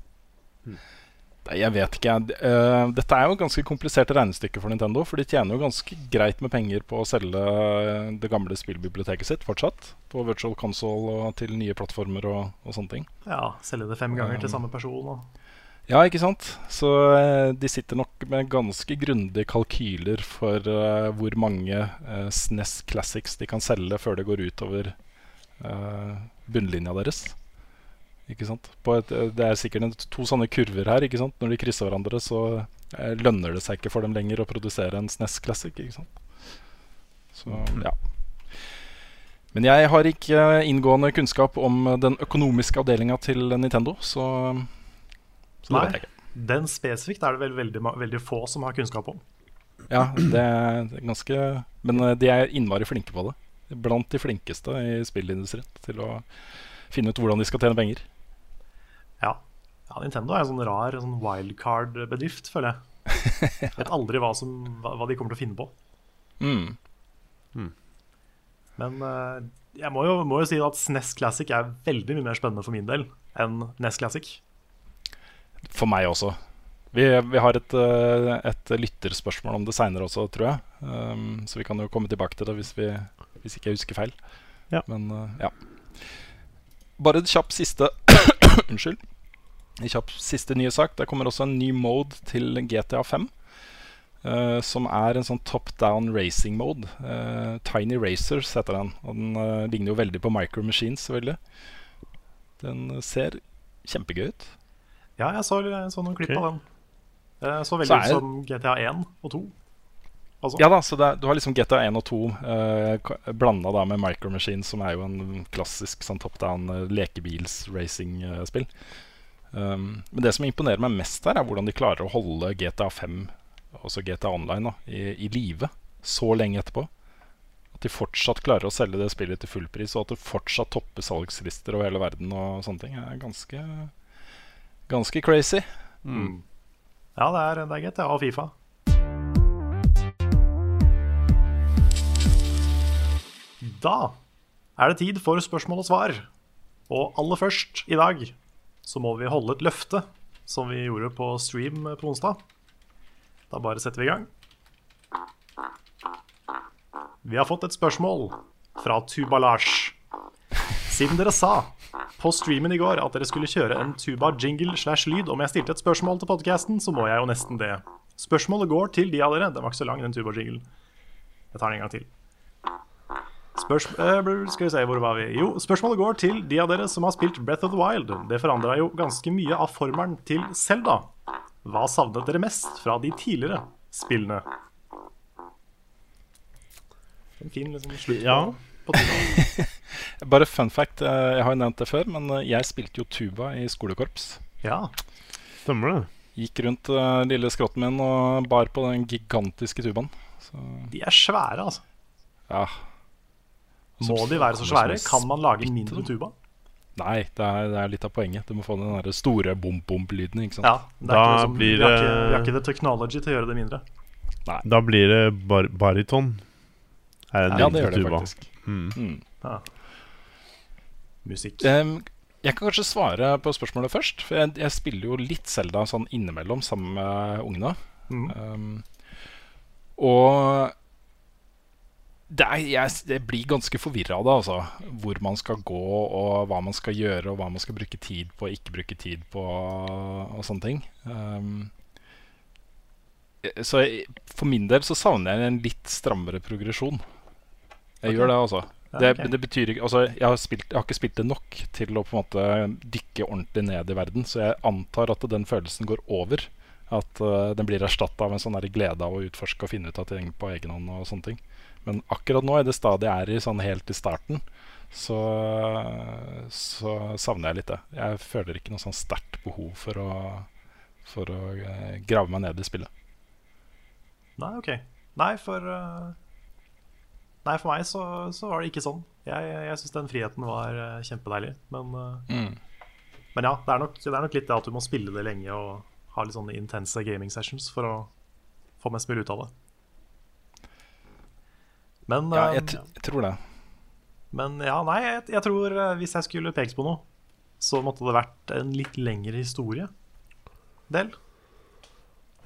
Nei, Jeg vet ikke. Eh, dette er jo et ganske komplisert regnestykke for Nintendo. For de tjener jo ganske greit med penger på å selge eh, det gamle spillbiblioteket sitt fortsatt. På virtual console og til nye plattformer og, og sånne ting. Ja, Selge det fem ganger til samme person. Og. Ja, ikke sant? Så eh, de sitter nok med ganske grundige kalkyler for uh, hvor mange uh, SNES Classics de kan selge før det går utover uh, bunnlinja deres. Ikke sant? På et, eh, det er sikkert en, to sånne kurver her. ikke sant? Når de krysser hverandre, så uh, lønner det seg ikke for dem lenger å produsere en SNES Classic. ikke sant? Så, ja. Men jeg har ikke inngående kunnskap om den økonomiske avdelinga til Nintendo, så, så det Nei. vet jeg ikke. Den spesifikt er det vel veldig, veldig få som har kunnskap om. Ja, det er ganske Men eh, de er innmari flinke på det. blant de flinkeste i spillindustrien til å finne ut hvordan de skal tjene penger. Ja. ja Nintendo er en sånn rar sånn wildcard-bedrift, føler jeg. Vet aldri hva, som, hva, hva de kommer til å finne på. Mm. Men eh, jeg må jo, må jo si at SNES Classic er veldig mye mer spennende for min del enn NES Classic. For meg også. Vi, vi har et, eh, et lytterspørsmål om det seinere også, tror jeg. Um, så vi kan jo komme tilbake til det hvis, vi, hvis ikke jeg husker feil. Ja. Men uh, ja. Bare en kjapp siste Unnskyld. En kjapp siste nye sak. Det kommer også en ny mode til GTA 5. Uh, som er en sånn top down racing mode. Uh, Tiny Racers heter den. Og den uh, ligner jo veldig på Micro Machines, selvfølgelig. Den ser kjempegøy ut. Ja, jeg så, jeg så noen klipp okay. av den. Så veldig Så er- ut som GTA 1 og 2. Altså. Ja da, så er, Du har liksom GTA 1 og 2 eh, blanda da med Micro Machine, som er jo en klassisk sånn top down eh, lekebils-racing-spill. Um, men det som imponerer meg mest her, er hvordan de klarer å holde GTA 5, også GTA Online, da, i, i live så lenge etterpå. At de fortsatt klarer å selge det spillet til full pris, og at det fortsatt topper salgslister over hele verden og sånne ting, er ganske, ganske crazy. Mm. Ja, det er, det er GTA og Fifa. Da er det tid for spørsmål og svar. Og aller først i dag så må vi holde et løfte, som vi gjorde på stream på onsdag. Da bare setter vi i gang. Vi har fått et spørsmål fra Tuba-Lars. Siden dere sa på streamen i går at dere skulle kjøre en tuba-jingle slash lyd om jeg stilte et spørsmål til podcasten, så må jeg jo nesten det. Spørsmålet går til de av dere. Den var ikke så lang, den tuba-jinglen. Jeg tar den en gang til. Spørs eh, skal vi se, hvor var vi? Jo, spørsmålet går til de av dere som har spilt Breath of the Wild. Det forandra jo ganske mye av formelen til Selda. Hva savnet dere mest fra de tidligere spillene? En fin liksom, slutt på, Ja. på. Bare fun fact, eh, jeg har jo nevnt det før, men eh, jeg spilte jo tuba i skolekorps. Ja. Stemmer det? Gikk rundt uh, lille skrotten min og bar på den gigantiske tubaen. Så De er svære, altså. ja. Må de være så svære? Kan man lage en mindre tuba? Nei, det er, det er litt av poenget. Du må få den der store bom-bom-lyden. ikke sant? Ja. Det er Da ikke liksom, blir vi, har ikke, det- vi har ikke the technology til å gjøre det mindre. Da blir det bar bariton. Er en Ja, det gjør det tuba. faktisk. Mm. Mm. Ja. Musikk. Um, jeg kan kanskje svare på spørsmålet først. For jeg, jeg spiller jo litt Selda sånn innimellom sammen med ungene. Mm. Um, og det er, jeg, det blir ganske forvirra av det, altså. Hvor man skal gå, og hva man skal gjøre, og hva man skal bruke tid på og ikke bruke tid på, og sånne ting. Um, så jeg, for min del så savner jeg en litt strammere progresjon. Jeg okay. gjør det, altså. Det, okay. det betyr ikke Altså, jeg har, spilt, jeg har ikke spilt det nok til å på en måte dykke ordentlig ned i verden, så jeg antar at den følelsen går over. At uh, den blir erstatta av en sånn glede av å utforske og finne ut av ting på egen hånd. og sånne ting Men akkurat nå, i det stadiet jeg er i, sånn helt i starten, så, så savner jeg litt det. Jeg føler ikke noe sånn sterkt behov for å, for å eh, grave meg ned i spillet. Nei, OK. Nei, for uh, Nei, for meg så, så var det ikke sånn. Jeg, jeg syns den friheten var uh, kjempedeilig. Men, mm. men ja, det er, nok, det er nok litt det at du må spille det lenge og ha litt sånne intense gaming sessions for å få mest mulig ut av det. Men, Ja, jeg, t jeg tror det. men ja, nei, jeg, jeg tror hvis jeg skulle pekt på noe, så måtte det vært en litt lengre historie. Del.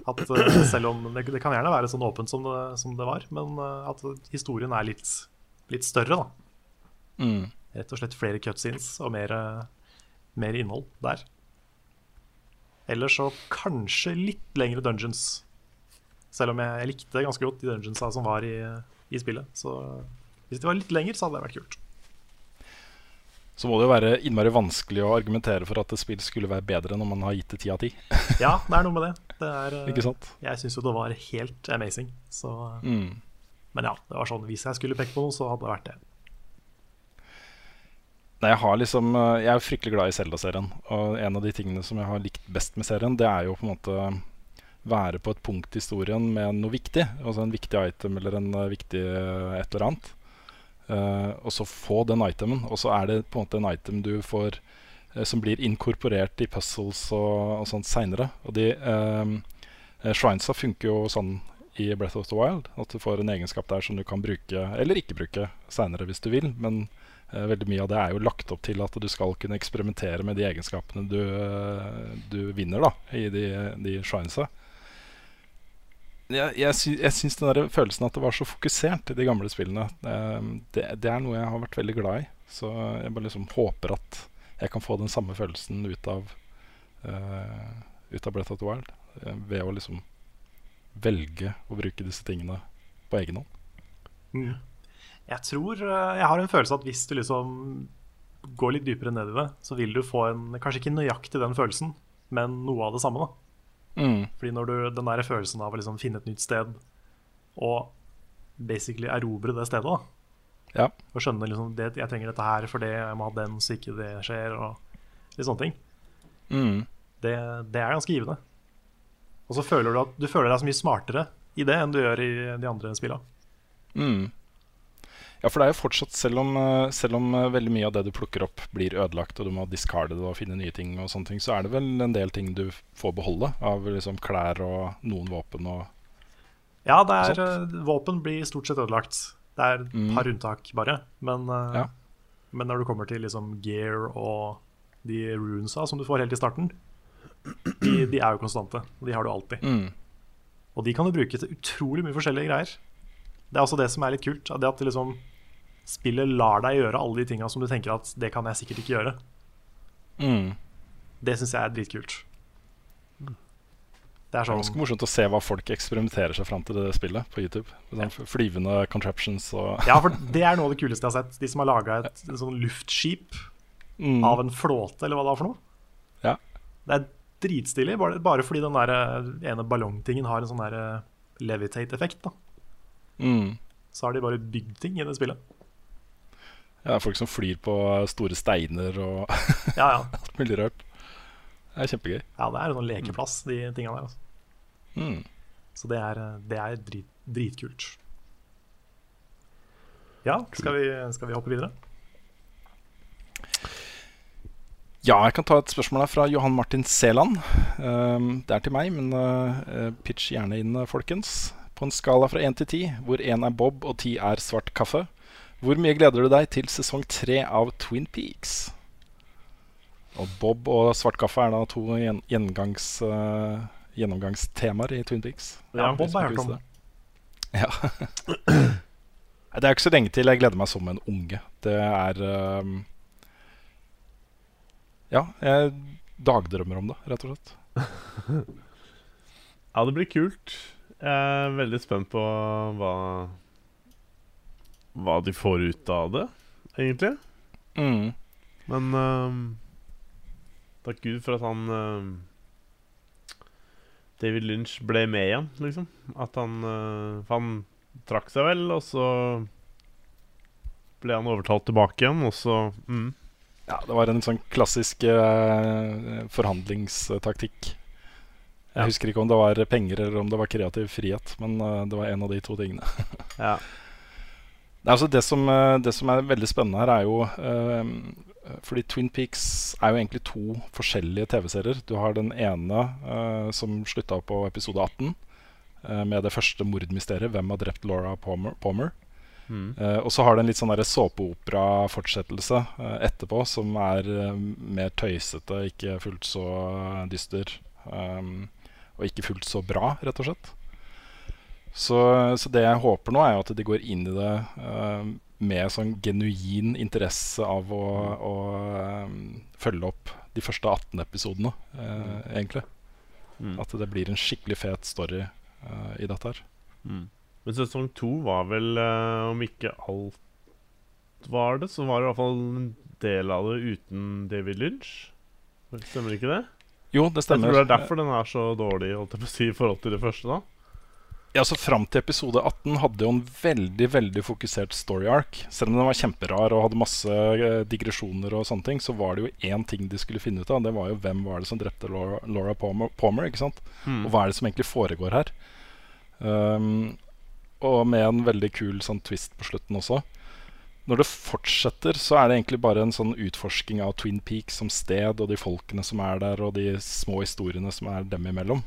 At uh, selv om det, det kan gjerne være sånn åpent som det, som det var, men uh, at historien er litt, litt større, da. Mm. Rett og slett flere cutscenes og mer, uh, mer innhold der. Ellers så kanskje litt lengre dungeons. Selv om jeg, jeg likte ganske godt de dungeonsa som var i, i spillet. Så hvis de var litt lengre, så hadde det vært kult. Så må det jo være innmari vanskelig å argumentere for at et spill skulle være bedre når man har gitt det ti av ti. Ja, det er noe med det. Det er, uh, Ikke sant? Jeg syns jo det var helt amazing. Så, Mm. Men ja, det var sånn hvis jeg skulle peke på noe, så hadde det vært det. Nei, jeg, har liksom, eh, jeg er fryktelig glad i Zelda-serien. Og en av de tingene som jeg har likt best med serien, det er jo på en måte være på et punkt i historien med noe viktig. Altså en viktig item eller en eh, viktig eh, et eller annet. Uh, og så få den itemen. Og så er det på en måte en item du får eh, som blir inkorporert i puzzles og, og sånt seinere. Og de eh, eh, Shrinesa funker jo sånn i Breath of the Wild. At du får en egenskap der som du kan bruke, eller ikke bruke, seinere hvis du vil. Men eh, veldig mye av det er jo lagt opp til at du skal kunne eksperimentere med de egenskapene du, eh, du vinner da, i de, de Shrinesa. Jeg, jeg, sy jeg syns den der følelsen at det var så fokusert i de gamle spillene, eh, det, det er noe jeg har vært veldig glad i. Så jeg bare liksom håper at jeg kan få den samme følelsen ut av, uh, ut av Breath of the Wild. uh, ved å liksom velge å bruke disse tingene på egen hånd. Jeg tror eh, Jeg har en følelse at hvis du liksom går litt dypere ned i det, så vil du få en Kanskje ikke nøyaktig den følelsen, men noe av det samme. da Mm. Fordi når du, den der følelsen av å liksom finne et nytt sted og basically erobre det stedet, da Ja. og skjønne liksom det, jeg trenger dette her for det, jeg må ha den så ikke det skjer, og litt sånne ting, Mm. det, det er ganske givende. Og så føler du at du føler deg så mye smartere i det enn du gjør i de andre spillene. Mm. Ja, for det er jo fortsatt, selv om, eh, selv om eh, veldig mye av det du plukker opp, blir ødelagt, og du må discarde det og finne nye ting, og sånne ting, så er det vel en del ting du får beholde, av liksom klær og noen våpen og Ja, det er, eh, våpen blir stort sett ødelagt. Det er et Mm. par unntak, bare. Men, eh, Ja. men når du kommer til liksom gear og de runesa som du får helt i starten, de, de er jo konstante. De har du alltid. mm. Og de kan du bruke til utrolig mye forskjellige greier. Det er også det som er litt kult. Det at liksom spillet lar deg gjøre alle de tinga som du tenker at det kan jeg sikkert ikke gjøre. Mm. Det syns jeg er dritkult. Det er sånn ganske morsomt å se hva folk eksperimenterer seg fram til det spillet på YouTube. Sånn Flyvende contraptions og Ja, for det er noe av det kuleste jeg har sett. De som har laga et sånn luftskip mm. av en flåte, eller hva det var for noe. Ja. Det er dritstilig, bare, bare fordi den der eh, ene ballongtingen har en sånn der eh, levitate-effekt. da Mm. Så har de bare bygd ting i det spillet. Ja, folk som flyr på store steiner og Ja, ja. alt mulig rart. Det er kjempegøy. ja det er en lekeplass, de tinga der. Altså. Mm. Så det er, eh, det er drit, dritkult. Ja, skal vi, skal vi hoppe videre? Ja, jeg kan ta et spørsmål her fra Johan Martin Seland. Um, det er til meg, men uh, pitch gjerne inn, uh, folkens. På en skala fra 1 til 10, hvor 1 er Bob og 10 er svart kaffe, hvor mye gleder du deg til sesong 3 av Twin Peaks? Og Bob og svart kaffe er da to gjen gjengangs, uh, gjennomgangstemaer i Twin Peaks. Ja, Bob har hørt om. Ja. Det er ikke så lenge til jeg gleder meg som en unge. Det er um, Ja, jeg dagdrømmer om det, rett og slett. Ja, det blir kult. Jeg er veldig spent på hva Hva de får ut av det, egentlig. Mm. Men øhm, takk Gud for at han uh, David Lynch ble med igjen, liksom. At han uh, han trakk seg vel, og så ble han overtalt tilbake igjen, og så mm. Ja, det var en sånn klassisk uh, forhandlingstaktikk. Jeg Ja. husker ikke om det var penger eller om det var kreativ frihet, men uh, det var en av de to tingene. Ja. det, altså det, som, det som er veldig spennende her, er jo Fordi Twin Peaks er jo egentlig to forskjellige TV-serier. Du har den ene uh, som slutta på episode 18, uh, med det første mordmysteriet. Hvem har drept Laura Palmer? Palmer? Mm. Uh, og så har det en litt sånn såpeopera-fortsettelse eh, etterpå, som er eh, mer tøysete, ikke fullt så eh, dyster. Um, og ikke fullt så bra, rett og slett. Så, så det jeg håper nå, er jo at de går inn i det eh, med sånn genuin interesse av å, å um, følge opp de første 18 episodene, eh, egentlig. Mm. At det blir en skikkelig fet story uh, i dette her. Mm. Men sesong to var vel, uh, om ikke alt var det, så var det i hvert fall en del av det uten David Lynch. Stemmer ikke det? Jo, det Jeg stemmer. tror det er derfor den er så dårlig holdt jeg på å si, i forhold til det første. da Ja, så Fram til episode 18 hadde jo en veldig veldig fokusert story arc. Selv om den var kjemperar og hadde masse eh, digresjoner, og sånne ting, så var det jo én ting de skulle finne ut av. Det var jo hvem var det som drepte Laura, Laura Palmer, Palmer. ikke sant? Og hva er det som egentlig foregår her? Um, og med en veldig kul sånn twist på slutten også. når det fortsetter, så er det egentlig bare en sånn utforsking av Twin Peaks som sted, og de folkene som er der, og de små historiene som er dem imellom.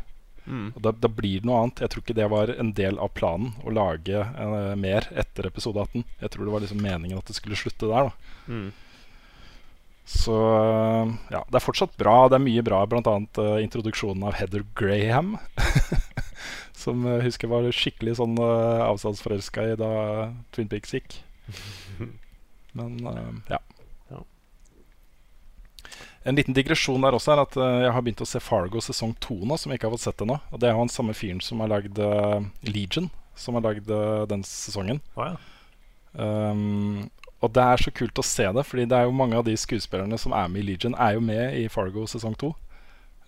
Og da, da blir det noe annet. Jeg tror ikke det var en del av planen å lage eh, mer etter episode 18. Jeg tror det var liksom meningen at det skulle slutte der. da Så eh, ja, det er fortsatt bra. Det er mye bra, bl.a. Uh, introduksjonen av Heather Graham. som jeg husker var skikkelig sånn uh, avstandsforelska i da Twin Peaks gikk. Men eh, ja. Ja. En liten digresjon der også er at eh, jeg har begynt å se Fargo sesong 2 nå, som jeg ikke har fått sett ennå. Og det er han samme fyren som har lagd eh, Legion, som har lagd eh, den sesongen. Oh, ja. Um, og det er så kult å se det, fordi det er jo mange av de skuespillerne som er med i Legion, er jo med i Fargo sesong 2.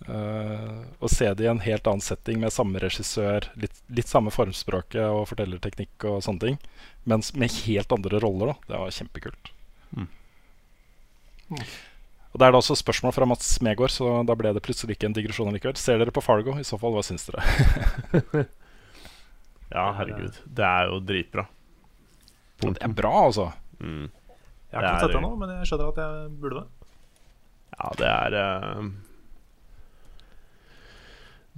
Uh, å se det i en helt annen setting med samme regissør, litt, litt samme formspråket og fortellerteknikk og sånne ting, men med helt andre roller, da. Det var kjempekult. Og Det er da også spørsmål fra Mats Smegård, så da ble det plutselig ikke en digresjon likevel. Ser dere på Fargo? I så fall, hva syns dere? Ja, herregud. Det er jo dritbra. Det er bra, altså. Mm. Jeg har ikke sett det nå, men jeg skjønner at jeg burde det. Ja, det er uh,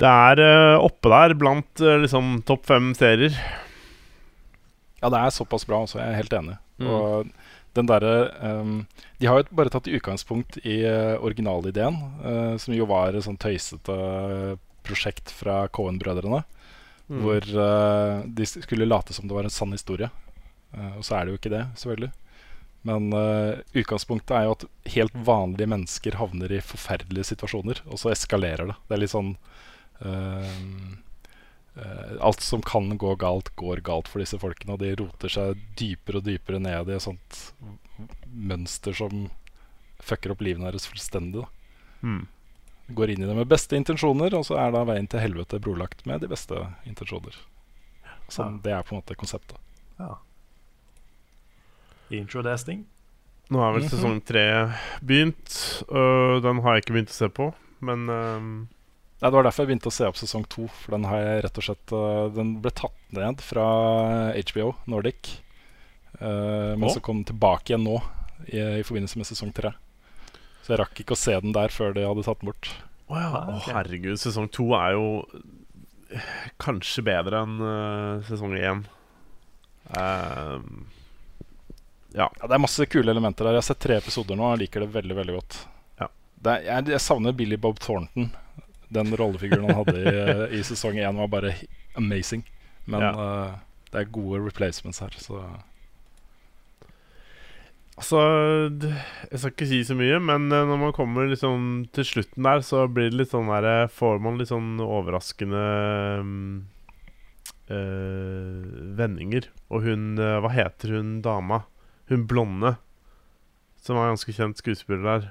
Det er uh, oppe der blant uh, liksom topp fem serier. Ja, det er såpass bra, altså. Jeg er helt enig. Mm. Og den derre um, De har jo bare tatt utgangspunkt i uh, originalideen, uh, som jo var et sånn tøysete prosjekt fra Cohen-brødrene. Mm. Hvor uh, de skulle late som det var en sann historie. Uh, og så er det jo ikke det, selvfølgelig. Men eh, utgangspunktet er jo at helt vanlige mennesker havner i forferdelige situasjoner, og så eskalerer det. Det er litt sånn eh, eh, Alt som kan gå galt, går galt for disse folkene, og de roter seg dypere og dypere ned i et sånt mønster som fucker opp livene deres fullstendig. Da. Mm. Går inn i det med beste intensjoner, og så er da veien til helvete brolagt med de beste intensjoner. Sånn, Det er på en måte konseptet. Ja. Introdesting. Nå er vel Mhm. sesong tre begynt. Uh, den har jeg ikke begynt å se på, men øhm, Nei, Det var derfor jeg begynte å se opp sesong to. For den har jeg rett og slett øh, Den ble tatt ned fra HBO Nordic. Uh, men så kom den tilbake igjen nå, i, i forbindelse med sesong tre. Så jeg rakk ikke å se den der før de hadde tatt den bort. Å ja. oh, herregud. Sesong to er jo eh, kanskje bedre enn uh, sesong én. Uh, Ja, Det er masse kule elementer der. Jeg har sett tre episoder nå og jeg liker det veldig veldig godt. Ja. Det er, jeg, jeg savner Billy Bob Thornton. Den rollefiguren han hadde i, i sesong én, var bare amazing. Men Ja. uh, det er gode replacements her, så Altså, jeg skal ikke si så mye, men eh, når man kommer liksom til slutten der, så blir det litt sånn der eh, Får man litt sånn overraskende eh, vendinger. Og hun eh, Hva heter hun dama? Hun blonde. Som var ganske kjent skuespiller der.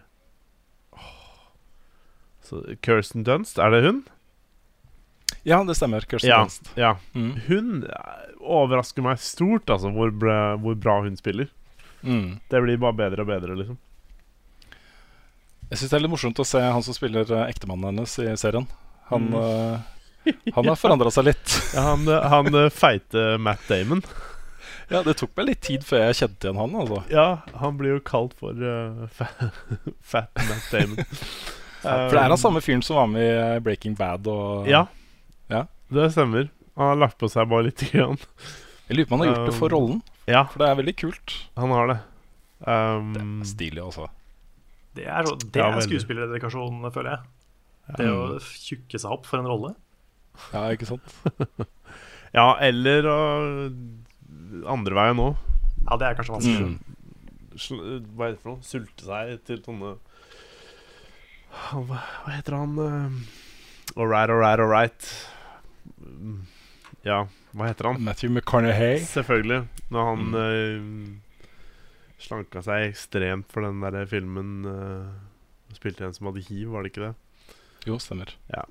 Så, Kirsten Dunst, er det hun? Ja, det stemmer. Kirsten Ja. Dunst. Ja. Mm. Hun eh, overrasker meg stort, altså, hvor, bra- hvor bra hun spiller. Mm. Det blir bare bedre og bedre, liksom. Jeg syns det er litt morsomt å se han som spiller uh, ektemannen hennes i serien. Han, øh, han har forandra seg litt. Ja, han, han eh, feite Matt Damon. Ja, Det tok meg litt tid før jeg kjente igjen han. altså Ja, han blir jo kalt for uh, fa Fat Matt Damon. For det er han samme fyren som var med i eh, Breaking Bad. Og, Ja, Ja. det stemmer. Han har lagt på seg bare lite grann. Jeg lurer på om han har gjort det for Um, rollen, Ja, for det er veldig kult. han har det. Um, Det er stilig, altså. Det er, så, det er skuespillerdedikasjon, føler jeg. Det å tjukke seg opp for en rolle. Ja, ikke sant? ja, eller uh, andre veien òg. Ja, det er kanskje vanskelig. Mm. Hva heter det for noe? Sulte seg til sånne Hva, heter han uh, All right, all right, all right. Mm, Ja, hva heter han? Matthew McConaughey. Selvfølgelig. Når han eh, slanka seg ekstremt for den der filmen uh, Spilte en som hadde hiv, var det ikke det? Jo, stemmer. Ja.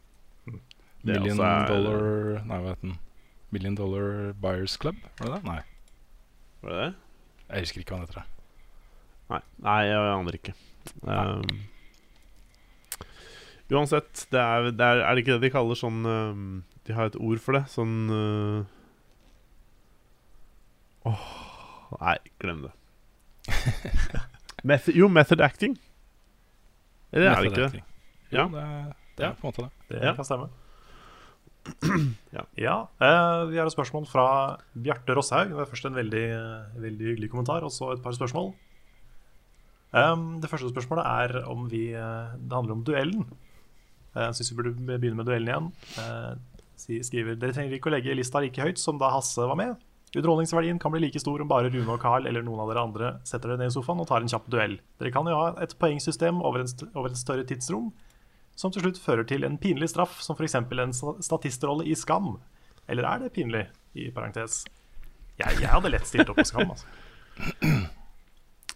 Det Million er- Dollar Nei, hva heter den? Million Dollar Buyers Club? Var det det? Nei, Var det det? jeg husker ikke hva han heter. Nei, Nei jeg aner ikke. Um, uansett, det er, det er, er det ikke det de kaller sånn um, De har et ord for det. Sånn uh, Åh Nei, glem det. Method, jo, method acting. Eller er det ikke det? Method. Jo, Ja. det, det er på en måte det. Det Ja. kan stemme. Ja. ja eh, vi har et spørsmål fra Bjarte Rosshaug. Det er først en veldig, veldig hyggelig kommentar, og så et par spørsmål. Um, det første spørsmålet er om vi eh, Det handler om duellen. Eh, Jeg syns vi burde begynne med duellen igjen. Eh, skriver Dere trenger ikke å legge lista like høyt som da Hasse var med. Underholdningsverdien kan bli like stor om bare Rune og Carl eller noen av dere andre setter dere ned i sofaen og tar en kjapp duell. Dere kan jo ha et poengsystem over, over et større tidsrom, som til slutt fører til en pinlig straff, som f.eks. en sta- statistrolle i Skam. Eller er det pinlig, i parentes? Jeg, jeg hadde lett stilt opp på Skam. Altså.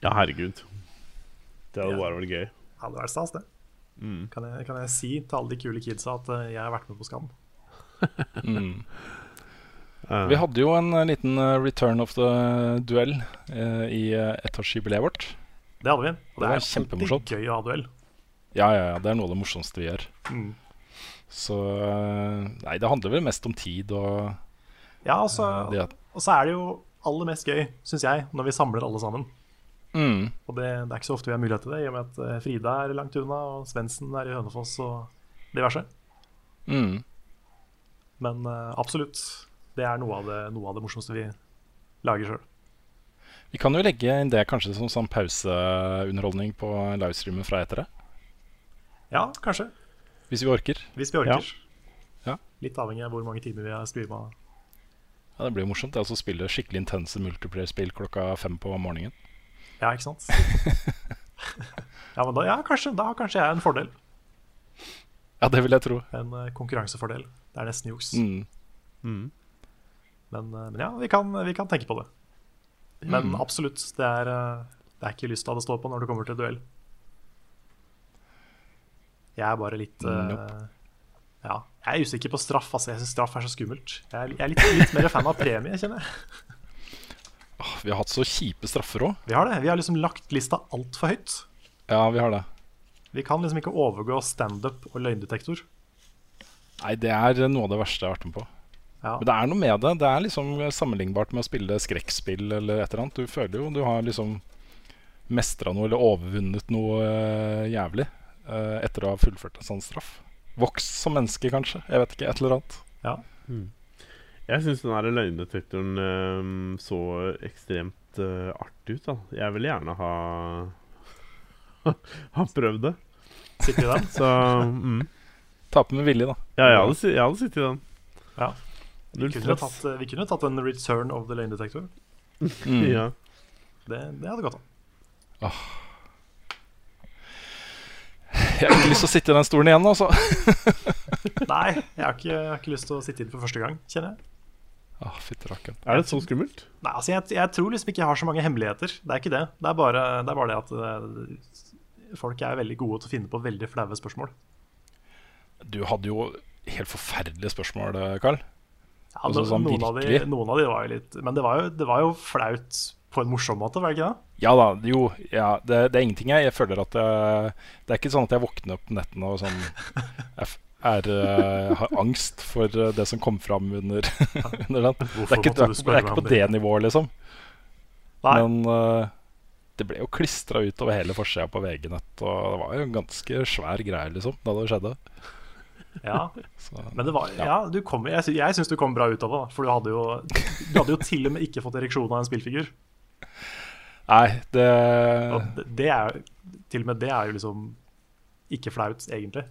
Ja, herregud. Det hadde Ja. vært gøy. Hadde vært stas, det. Kan, jeg, kan jeg si til alle de kule kidsa at eh, jeg har vært med på Skam? Eh, Vi hadde jo en eh, liten return of the duell eh, i ettårsjubileet vårt. Det hadde vi. Og Det det, var er kjempemorsomt. alltid gøy å ha duell. Ja, ja, ja, det er noe av det morsomste vi gjør. Mm. Så Nei, det handler vel mest om tid og Ja, og så, at og så er det jo aller mest gøy, syns jeg, når vi samler alle sammen. Mm, Og det, det er ikke så ofte vi har mulighet til det, i og med at eh, Frida er langt unna, og Svendsen er i Hønefoss og diverse. mm. Men eh, absolutt, det er noe av det, noe av det morsomste vi lager sjøl. Vi kan jo legge inn det kanskje som sånn pauseunderholdning på livestreamen fra etter det. Ja, kanskje. Hvis vi orker. Hvis vi orker. Ja. Litt avhengig av hvor mange timer vi har streama. Ja, Det blir morsomt det å spille skikkelig intense multiplayer-spill klokka fem på morgenen. Ja, ikke sant? ja, men da, ja, kanskje, da har kanskje jeg en fordel. Ja, det vil jeg tro. En uh, konkurransefordel. Det er nesten juks. Mm. mm. Men, uh, men ja, vi kan, vi kan tenke på det. Men absolutt, det er, uh, det er ikke lysta det står på når det kommer til duell. Jeg er bare litt Nope. Ja, jeg er usikker på straff. Altså, jeg syns straff er så skummelt. Jeg er, jeg er litt, litt mer fan av premie, kjenner jeg. Vi har hatt så kjipe straffer òg. Vi har det. Vi har liksom lagt lista altfor høyt. Ja, vi har det. Vi kan liksom ikke overgå standup og løgndetektor. Nei, det er noe av det verste jeg har vært med på. Ja. Men det er noe med det. Det er liksom sammenlignbart med å spille skrekkspill eller et eller annet. Du føler jo du har liksom mestra noe eller overvunnet noe uh, jævlig uh, etter å ha fullført en sånn straff. Vokst som menneske, kanskje. Jeg vet ikke. Et eller annet. ja. Jeg syns den her løgndetektoren um, så ekstremt uh, artig ut. da Jeg vil gjerne ha Ha prøvd det. Sitte i den. Så mm. Tape med vilje, da. Ja, jeg hadde, jeg hadde sittet i den. Ja. Vi kunne, tatt, vi kunne tatt en return of the løgndetektor. Mm. Ja. Det, det hadde gått an. Jeg har ikke lyst til å sitte i den stolen igjen, altså. Nei, jeg har, ikke, jeg har ikke lyst til å sitte inn for første gang, kjenner jeg. Ah, Fytti. Er det så skummelt? Nei, altså jeg, jeg tror liksom ikke jeg har så mange hemmeligheter. Det er ikke det. Det er bare det, er bare det at uh, folk er veldig gode til å finne på veldig flaue spørsmål. Du hadde jo helt forferdelige spørsmål, Karl. Ja, det, sånn noen, av de, noen av de var jo litt Men det var jo, det var jo flaut på en morsom måte, var det ikke det? Ja da, jo, ja, det, det er ingenting jeg Jeg føler at jeg, Det er ikke sånn at jeg våkner opp på nettene og sånn Jeg er, eh, har angst for eh, det som kom fram under, under den. Det er ikke, du det er ikke på det nivået, liksom. Nei. Men uh, det ble jo klistra ut over hele forsida på VG-nett, og det var jo en ganske svær greie, liksom, da det skjedde. Ja, Så, men det var Ja. Ja, du kom, jeg, sy- jeg syns du kom bra ut av det. For du hadde jo Du hadde jo til og med ikke fått ereksjon av en spillfigur. nei, det det, det er Til og med det er jo liksom ikke flaut, egentlig.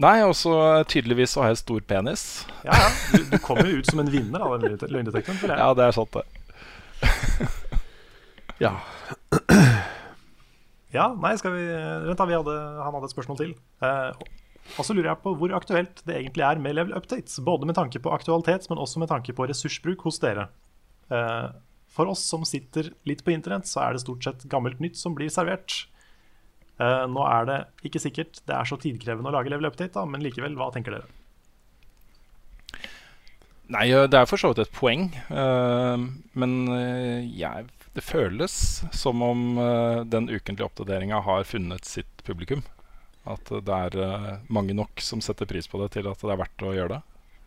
Nei, og så tydeligvis så har jeg stor penis. Ja, ja. Du, du kommer jo ut som en vinner av den løgndetektoren. Ja, det er sant, det. Ja. Ja, nei, skal vi Vent, da. Vi hadde, han hadde et spørsmål til. Eh, og så lurer jeg på hvor aktuelt det egentlig er med level updates. Både med tanke på aktualitet, men også med tanke på ressursbruk hos dere. Eh, for oss som sitter litt på internett, så er det stort sett gammelt nytt som blir servert. Eh, nå er det ikke sikkert det er så tidkrevende å lage level update, da, men likevel, hva tenker dere? Nei, eh, det er for så vidt et poeng. eh, men jeg, det føles som om den ukentlige oppdateringa har funnet sitt publikum. At det er mange nok som setter pris på det til at det er verdt å gjøre det.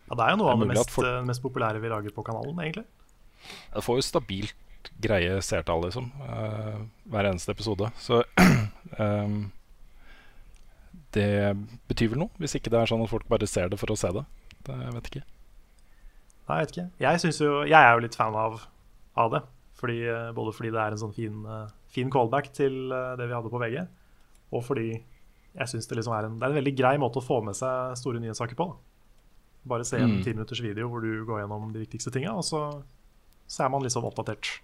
Ja, det er jo noe Det er av det mest, folk- mest populære vi lager på kanalen, egentlig. Det får jo stabilt helt greie seertall, liksom. Uh, hver eneste episode. Så um, det betyr vel noe, hvis ikke det er sånn at folk bare ser det for å se det. det jeg vet ikke. Nei, jeg vet ikke. Jeg, jo, jeg er jo litt fan av, av det. Fordi, eh, både fordi det er en sånn fin, eh, fin callback til det vi hadde på VG, og fordi jeg synes det, liksom er en, det er en veldig grei måte å få med seg store nyhetssaker på. Da. Bare se en Mm. ti minutters video hvor du går gjennom de viktigste tinga, og så, så er man liksom oppdatert.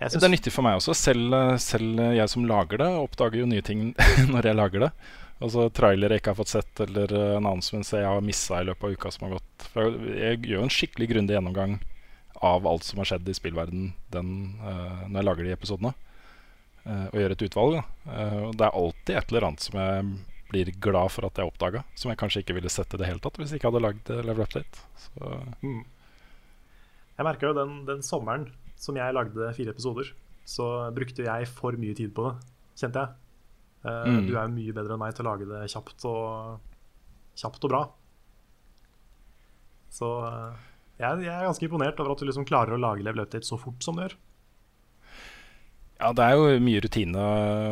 Det er nyttig for meg også. Selv, eh, selv jeg som lager det, oppdager jo nye ting når jeg lager det. Altså trailere jeg ikke har fått sett, eller eh, announcements jeg har missa i løpet av uka som har gått. For jeg, gjør jo en skikkelig grundig gjennomgang av alt som har skjedd i spillverden den, uh, når jeg lager de episodene. Uh, og gjør et utvalg. Eh, og det er alltid et eller annet som jeg blir glad for at jeg oppdaga, som jeg kanskje ikke ville sett i det hele tatt hvis jeg ikke hadde lagd eh, Level Update. Så Mm. Jeg merka jo den, den sommeren som jeg lagde fire episoder, så brukte jeg for mye tid på det, kjente jeg. Uh, Mm. Du er jo mye bedre enn meg til å lage det kjapt og, kjapt og bra. Så uh, jeg, jeg er ganske imponert over at du liksom klarer å lage Level Update så fort som du gjør. Ja, det er jo mye rutine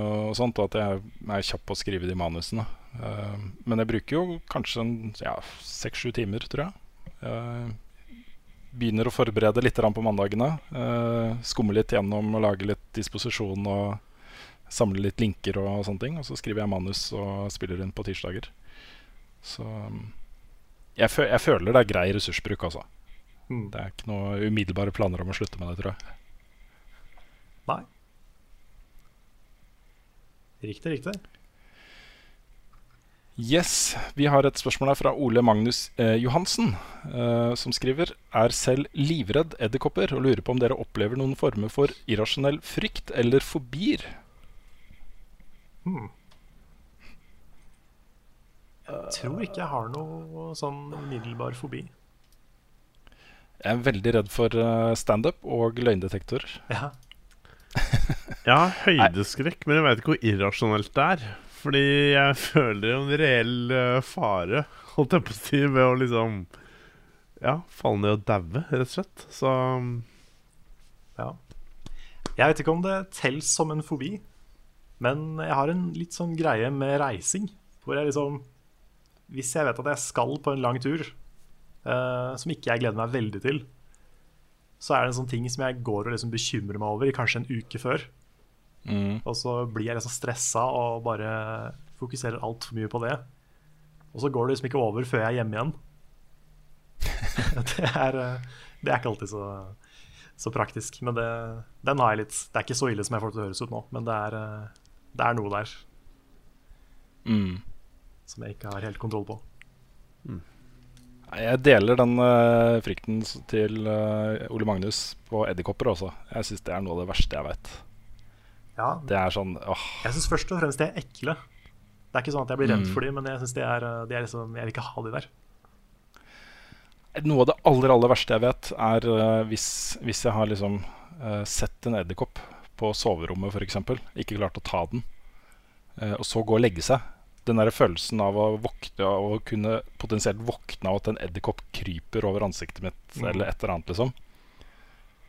og sånt, og at jeg er kjapp på å skrive de manusene. Uh, men jeg bruker jo kanskje en ja, seks-sju timer, tror jeg. Eh, begynner å forberede litt på mandagene. Uh, skumme litt gjennom og lage litt disposisjon og samle litt linker og sånne ting. Og så skriver jeg manus og spiller inn på tirsdager. Så um, jeg, fø jeg føler det er grei ressursbruk, altså. Mm. Det er ikke noe umiddelbare planer om å slutte med det, tror jeg. Nei. Riktig, riktig. Yes, Vi har et spørsmål her fra Ole Magnus eh, Johansen, eh, som skriver Er selv livredd edderkopper og lurer på om dere opplever noen former for irrasjonell frykt eller fobier. Hmm. Jeg tror ikke jeg har noe sånn umiddelbar fobi. Jeg er veldig redd for eh, standup og løgndetektorer. Ja. Jeg har høydeskrekk, men jeg vet ikke hvor irrasjonelt det er. Fordi jeg føler en reell eh, fare, holdt jeg på å si, ved å liksom Ja, falle ned og daue, rett og slett. Så Ja. Jeg vet ikke om det telles som en fobi, men jeg har en litt sånn greie med reising. Hvor jeg liksom Hvis jeg vet at jeg skal på en lang tur, uh, som ikke jeg gleder meg veldig til, så er det en sånn ting som jeg går og liksom bekymrer meg over i kanskje en uke før. Mm. Og så blir jeg liksom stressa og bare fokuserer altfor mye på det. Og så går det liksom ikke over før jeg er hjemme igjen. det, er, eh, det er ikke alltid så, så praktisk. Men det, den har jeg litt. Det er ikke så ille som jeg får det til å høres ut nå, men det er, eh, det er noe der Mm. som jeg ikke har helt kontroll på. Mm. Jeg deler den eh, frykten til Ole Magnus på edderkopper også. Jeg syns det er noe av det verste jeg vet. Ja, Det er sånn åh, jeg syns først og fremst de er ekle. Det er ikke sånn at jeg blir redd Mm. for dem, men jeg synes de er, de er liksom, jeg vil ikke ha de der. Noe av det aller aller verste jeg vet, er eh, hvis, hvis jeg har liksom uh, sett en edderkopp på soverommet f.eks., ikke klart å ta den, uh, og så gå og legge seg. Den der følelsen av å våkne av å kunne potensielt våkne av at en edderkopp kryper over ansiktet mitt, Mm. eller et eller annet, liksom.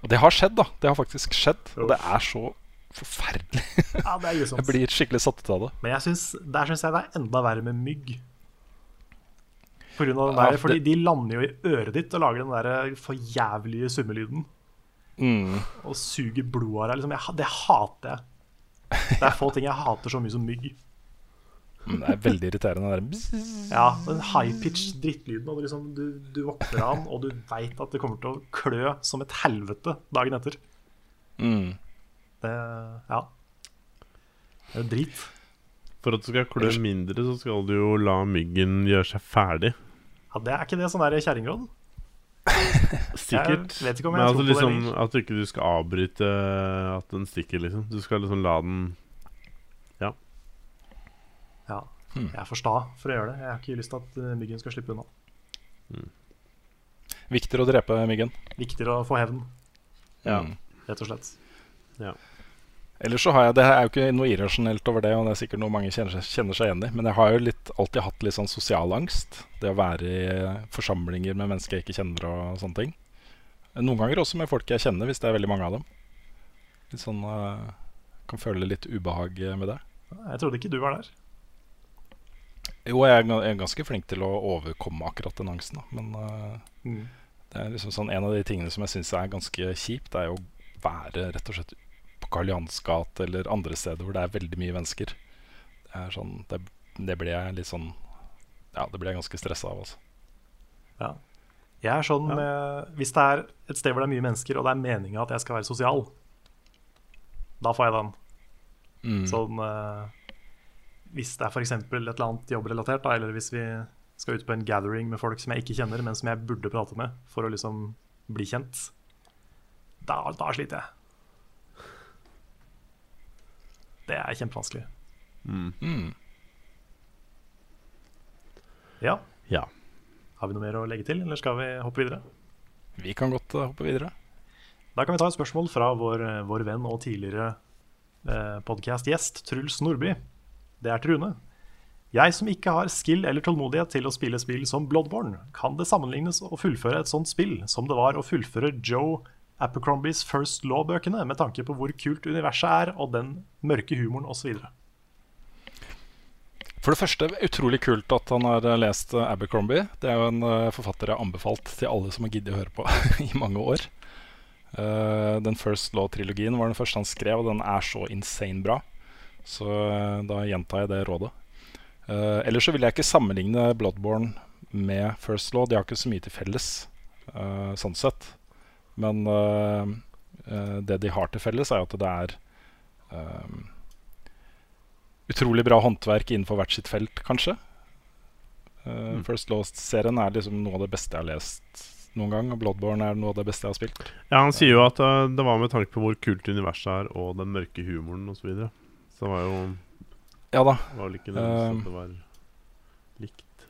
Og det har skjedd, da. Det har faktisk skjedd. Og det er så forferdelig. Ja, det er grusomt. Jeg blir skikkelig satt ut av det. Men jeg synes, der syns jeg det er enda verre med mygg. På grunn av den Ja, det... fordi de lander jo i øret ditt og lager den der forjævlige summelyden. Mm. Og suger blodet av deg. Liksom. Jeg, det hater jeg. Det er få ting jeg hater så mye som mygg. Men Det er veldig irriterende. Der. Ja, Den high-pitch drittlyden. Og liksom, du, du våkner av den, og du veit at det kommer til å klø som et helvete dagen etter. Mm. Det, ja. Det er drit. for at du skal klø mindre, så skal du jo la myggen gjøre seg ferdig. Ja, det Er ikke det sånn der kjerringråd? Sikkert. Jeg vet ikke om Men jeg altså tror på det liksom at du ikke skal avbryte at den stikker, liksom. Du skal liksom la den Ja. Hmm. Jeg er for sta for å gjøre det. Jeg har ikke lyst til at eh, myggen skal slippe unna. Viktigere å drepe myggen. Viktigere å få hevn, Ja. Rett og slett. Ellers så har jeg, Det er jo ikke noe irrasjonelt over det, og det er sikkert noe mange kjenner seg, kjenner seg igjen i. Men jeg har jo litt, alltid hatt litt sånn sosial angst. Det å være i forsamlinger med mennesker jeg ikke kjenner og sånne ting. Noen ganger også med folk jeg kjenner, hvis det er veldig mange av dem. Litt sånn uh, Kan føle litt ubehag med det. Jeg trodde ikke du var der. Jo, jeg er ganske flink til å overkomme akkurat den angsten. Da. Men uh, mm. det er liksom sånn, en av de tingene som jeg syns er ganske kjipt, er jo å være rett og slett på Karl Johans gate eller andre steder hvor det er veldig mye mennesker. Det, sånn, det, det blir jeg litt sånn Ja, det blir jeg ganske stressa av. Altså. Ja. Jeg er sånn med, Hvis det er et sted hvor det er mye mennesker, og det er meninga at jeg skal være sosial, da får jeg den. Mm. Sånn eh, Hvis det er f.eks. et eller annet jobbrelatert, da, eller hvis vi skal ut på en gathering med folk som jeg ikke kjenner, men som jeg burde prate med for å liksom bli kjent, da, da sliter jeg. Det er kjempevanskelig. Mm. Mm. Ja. ja. Har vi noe mer å legge til, eller skal vi hoppe videre? Vi kan godt uh, hoppe videre. Da kan vi ta et spørsmål fra vår, eh, vår venn og tidligere eh, podkast-gjest Truls Nordby. Det er Trune. Jeg som ikke har skill eller tålmodighet til å spille spill som Bloodborne, kan det sammenlignes å fullføre et sånt spill som det var å fullføre Joe Abercrombies First Law-bøkene, med tanke på hvor kult universet er, og den mørke humoren osv.? For det første, utrolig kult at han har lest eh, Abercrombie. Det er jo en uh, forfatter jeg har anbefalt til alle som har giddet å høre på i mange år. Den First Law-trilogien var den første han skrev, og den er så insane bra. Så da gjentar jeg det rådet. ellers så vil jeg ikke sammenligne Bloodborne med First Law. De har ikke så mye til felles, sånn sett. Men det de har til felles, er at det er utrolig bra håndverk innenfor hvert sitt felt, kanskje. Mm. First Lost-serien er liksom noe av det beste jeg har lest noen gang. Og Bloodborne er noe av det beste jeg har spilt. Ja, Han sier jo at uh, det var med tanke på hvor kult universet er, og den mørke humoren osv. Så, videre. så det var jo Ja da. var vel ikke nødvendigvis uh, at det var likt.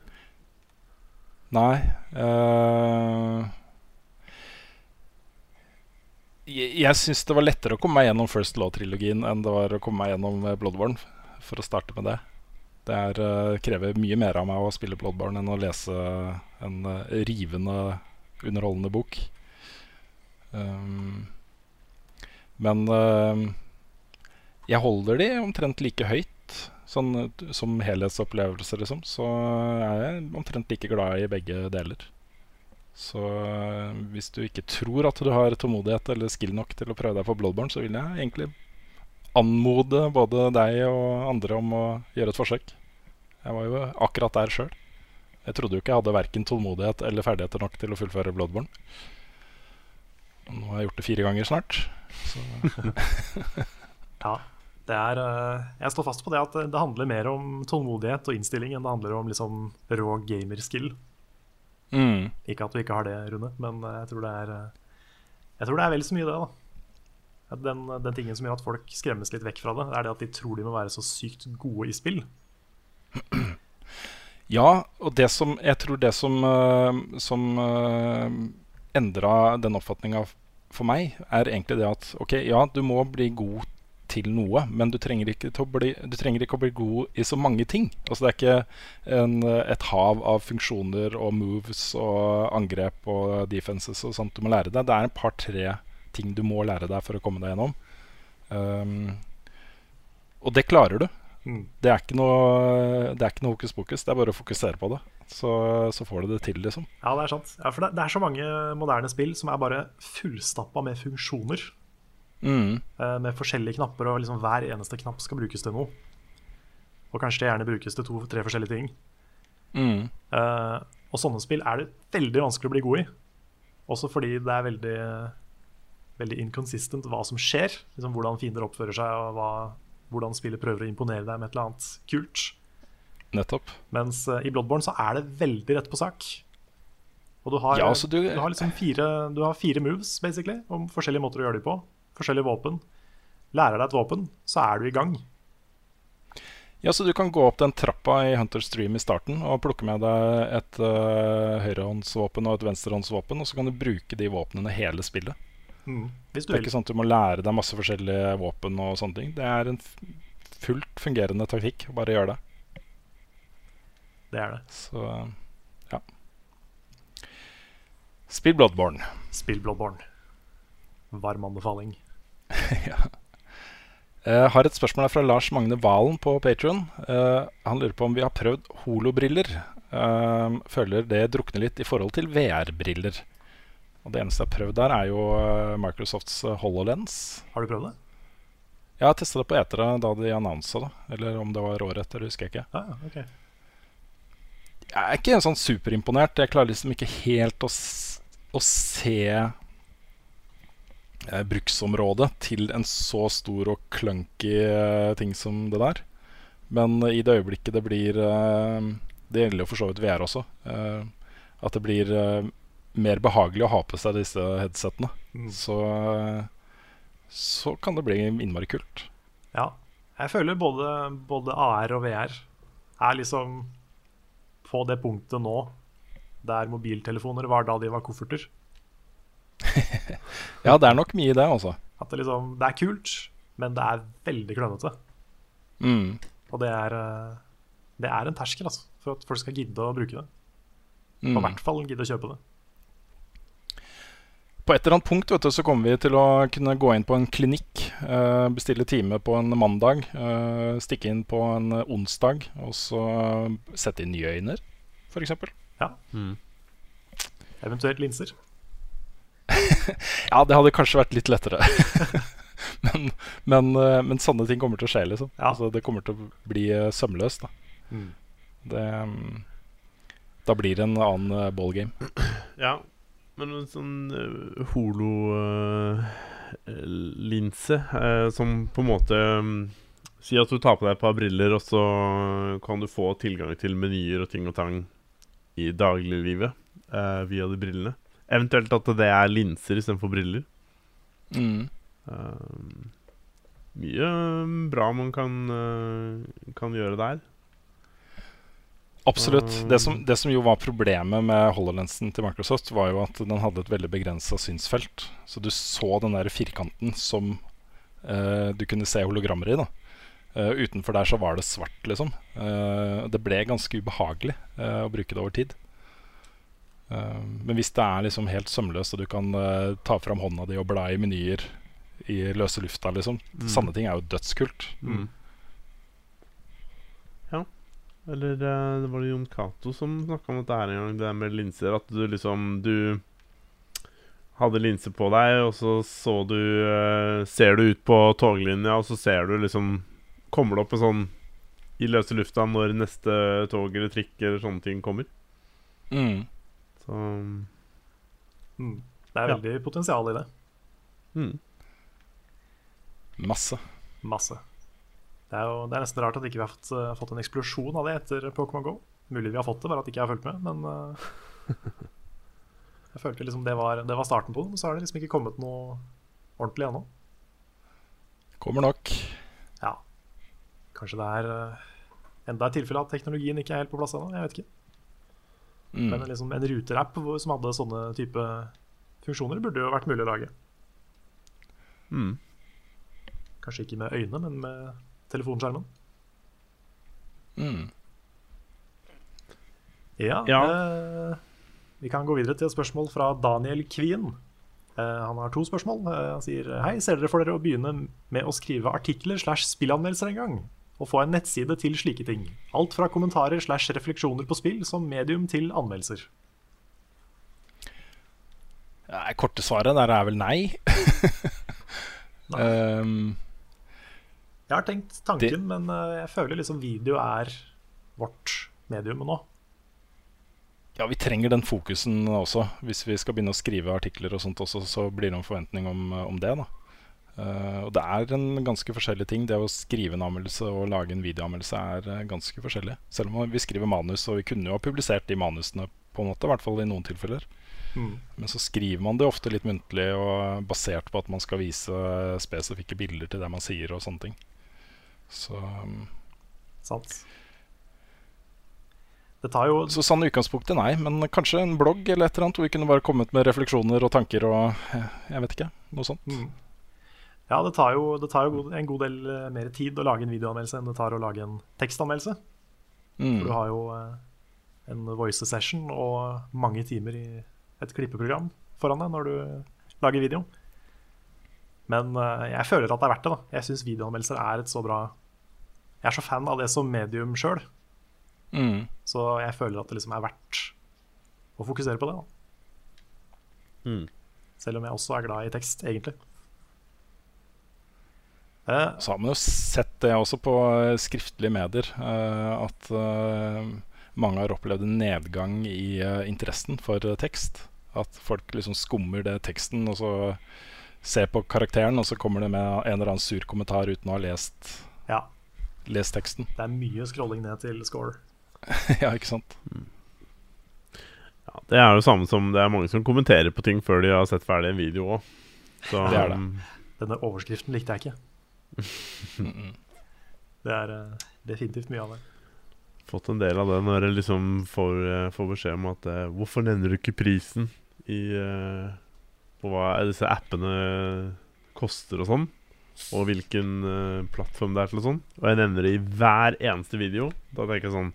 Nei. Uh, jeg syns det var lettere å komme meg gjennom First Law-trilogien enn det var å komme meg gjennom Bloodborne for å starte med det. Det er, uh, krever mye mer av meg å spille Bloodborne enn å lese en uh, rivende, underholdende bok. Um, men uh, jeg holder de omtrent like høyt sånn, som helhetsopplevelse, liksom. Så er jeg omtrent like glad i begge deler. Så hvis du ikke tror at du har tålmodighet eller skill nok til å prøve deg på Bloodborne, så vil jeg egentlig anmode både deg og andre om å gjøre et forsøk. Jeg var jo akkurat der sjøl. Jeg trodde jo ikke jeg hadde verken tålmodighet eller ferdigheter nok til å fullføre Bloodborne. Nå har jeg gjort det fire ganger snart. ja, det er eh, Jeg står fast på det at det handler mer om tålmodighet og innstilling enn det handler om liksom rå gamerskill. Mm. Ikke at du ikke har det, Rune, men jeg tror det er eh, Jeg tror det er vel så mye det, da. Den, den, tingen som gjør at folk skremmes litt vekk fra det, er det at de tror de må være så sykt gode i spill. Ja, og det som jeg tror det som, uh, som endra den oppfatninga for meg, er egentlig det at OK, ja, du må bli god til noe, men du trenger ikke, bli, du trenger ikke å bli god i så mange ting. Altså Det er ikke en, et hav av funksjoner og moves og angrep og defenses og sånt du må lære deg. Det er en par-tre ting du må lære deg for å komme deg gjennom. Um, og det klarer du. Mm. Det, er ikke noe, det er ikke noe hokus pokus. Det er bare å fokusere på det. Så, så får du det til, liksom. Ja, det er sant. Ja, for det, det, er så mange moderne spill som er bare fullstappa med funksjoner. Mm. Uh, med forskjellige knapper, og liksom hver eneste knapp skal brukes til noe. Og kanskje det gjerne brukes til to-tre forskjellige ting. Mm. Uh, og sånne spill er det veldig vanskelig å bli god i. Også fordi det er veldig veldig inconsistent hva som skjer. Liksom hvordan fiender oppfører seg, og hva, hvordan spillet prøver å imponere deg med et eller annet kult. Nettopp. Mens uh, i Bloodborne så er det veldig rett på sak. Og du har, ja, altså du... du har liksom fire, du har fire moves, basically, om forskjellige måter å gjøre dem på. Forskjellige våpen. Lærer deg et våpen, så er du i gang. Ja, så Du kan gå opp den trappa i Hunter Stream i starten og plukke med deg et uh, høyrehåndsvåpen og et venstrehåndsvåpen, og så kan du bruke de våpnene hele spillet. Mm. det er ikke sånn at du må lære deg masse forskjellige våpen og sånne ting. Det er en fullt fungerende taktikk. Bare gjør det. Det er det. Så ja. Spill Bloodborne. Spill Bloodborne. Varm anbefaling. Jeg har et spørsmål fra Lars Magne Valen på Patrion. han lurer på om vi har prøvd holobriller. Uh, føler det drukner litt i forhold til VR-briller. Og Det eneste jeg har prøvd der, er jo eh, Microsofts eh, HoloLens. Har du prøvd det? Jeg har testa det på Etere da de annonsa det. Eller om det var året etter, husker jeg ikke. Ah, okay. Jeg er ikke sånn superimponert. Jeg klarer liksom ikke helt å, å se eh, bruksområdet til en så stor og clunky eh, ting som det der. Men i det øyeblikket det blir eh, Det gjelder jo for så vidt VR også. eh, at det blir eh, mer behagelig å ha på seg disse headsetene. Så, eh, så kan det bli innmari kult. Ja. Jeg føler både, både AR og VR er liksom på det punktet nå der mobiltelefoner var da de var kofferter. Ja, det er nok mye i det, altså. At det liksom Det er kult, men det er veldig klønete. Mm. Og det er, eh, det er en terskel altså, for at folk skal gidde å bruke det. Og Mm. i hvert fall gidde å kjøpe det. På et eller annet punkt vet du, så kommer vi til å kunne gå inn på en klinikk, eh, bestille time på en mandag, eh, stikke inn på en onsdag, og så sette inn nye øyne, f.eks. Ja. Eventuelt linser. Ja, det hadde kanskje vært litt lettere. men, men, eh, men sånne ting kommer til å skje, liksom. Ja. Altså, det kommer til å bli eh, sømløst. Da. Mm. Det, mm, da blir det en annen eh, ballgame. Ja, men en sånn uh, hololinse uh, uh, som på en måte um, Si at du tar på deg et par briller, og så kan du få tilgang til menyer og ting og tang i dagliglivet via de brillene. Eventuelt at det er linser istedenfor briller. Mm. Um, mye um, bra man kan, uh, kan gjøre der. Absolutt. Det som, det som jo var problemet med HoloLensen til Microsoft, var jo at den hadde et veldig begrensa synsfelt. Så du så den der firkanten som uh, du kunne se hologrammer i. da uh, Utenfor der så var det svart, liksom. Uh, det ble ganske ubehagelig eh, å bruke det over tid. Eh, men hvis det er liksom helt sømløst, og du kan eh, ta fram hånda di og bla i menyer i løse lufta, liksom. Sanne ting er jo dødskult. Mm. Ja. Eller eh, det var det Jon Cato som snakka om dette her en gang, det der med linser. At du liksom Du hadde linser på deg, og så så du eh, Ser du ut på toglinja, og så ser du liksom Kommer det opp en sånn i løse lufta når neste tog eller trikk eller sånne ting kommer. Mm. Så Mm. Det er Ja. veldig potensial i det. mm. Masse. Masse. Det er jo det er nesten rart at ikke vi har fått, uh, fått en eksplosjon av det etter Pokémon GO. Mulig vi har fått det, bare at ikke jeg har fulgt med. Men uh, jeg følte liksom det var, det var starten på det. Men så har det liksom ikke kommet noe ordentlig ennå. Kommer nok. Ja. Kanskje det er uh, enda et tilfelle at teknologien ikke er helt på plass ennå. Jeg vet ikke. Mm. Men liksom en ruterapp som hadde sånne type funksjoner, burde jo vært mulig å lage. Mm. Kanskje ikke med øynene, men med telefonskjermen. Mm. Ja, Ja. eh, vi kan gå videre til et spørsmål fra Daniel Kvien. Eh, han har to spørsmål. Eh, han sier Hei, ser dere for dere å begynne med å skrive artikler slash spillanmeldelser en gang? Og få en nettside til slike ting. Alt fra kommentarer slash refleksjoner på spill som medium til anmeldelser. Ja, korte svaret der er vel nei. um, Jeg har tenkt tanken, men eh, jeg føler liksom video er vårt medium nå. ja, vi trenger den fokusen også. Hvis vi skal begynne å skrive artikler og sånt også, så blir det en forventning om, om det. da. Eh, og det er en ganske forskjellig ting. Det å skrive en anmeldelse og lage en videoanmeldelse er uh, ganske forskjellig. Selv om vi skriver manus, og vi kunne jo ha publisert de manusene på en måte, i hvert fall i noen tilfeller. Men så skriver man det ofte litt muntlig og basert på at man skal vise spesifikke bilder til det man sier og sånne ting. Så, um, Sant? Det tar jo så sånn utgangspunktet nei, men kanskje en blogg eller et eller annet hvor vi kunne bare kommet med refleksjoner og tanker og eh, jeg vet ikke, noe sånt. Ja, det tar jo, det tar jo en god del eh, mer tid å lage en videoanmeldelse enn det tar å lage en tekstanmeldelse. Mm. For du har jo eh, en voice session og mange timer i et klippeprogram foran deg når du lager video. Men eh, jeg føler at det er verdt det. da Jeg syns videoanmeldelser er et så bra Jeg er så fan av det som medium sjøl, Mm. så jeg føler at det liksom er verdt å fokusere på det. da Mm. Selv om jeg også er glad i tekst, egentlig. Så har man jo sett det også på eh, skriftlige medier, eh, at eh, mange har opplevd en nedgang i interessen for tekst. At folk liksom skummer det teksten, og så ser på karakteren, og så kommer det med en eller annen sur kommentar uten å ha lest, ja, lest teksten. det er mye scrolling ned til score. ja, ikke sant? Ja, det er jo samme som det er mange som kommenterer på ting før de har sett ferdig en video òg. Så Det er det. um, Denne overskriften likte jeg ikke. Det er eh, definitivt mye av det. fått en del av det når jeg liksom får, eh, får beskjed om at eh, Hvorfor nevner du ikke prisen i På hva disse appene koster og sånn? Og hvilken plattform det er til og sånn. Og jeg nevner det i hver eneste video. Da tenker jeg sånn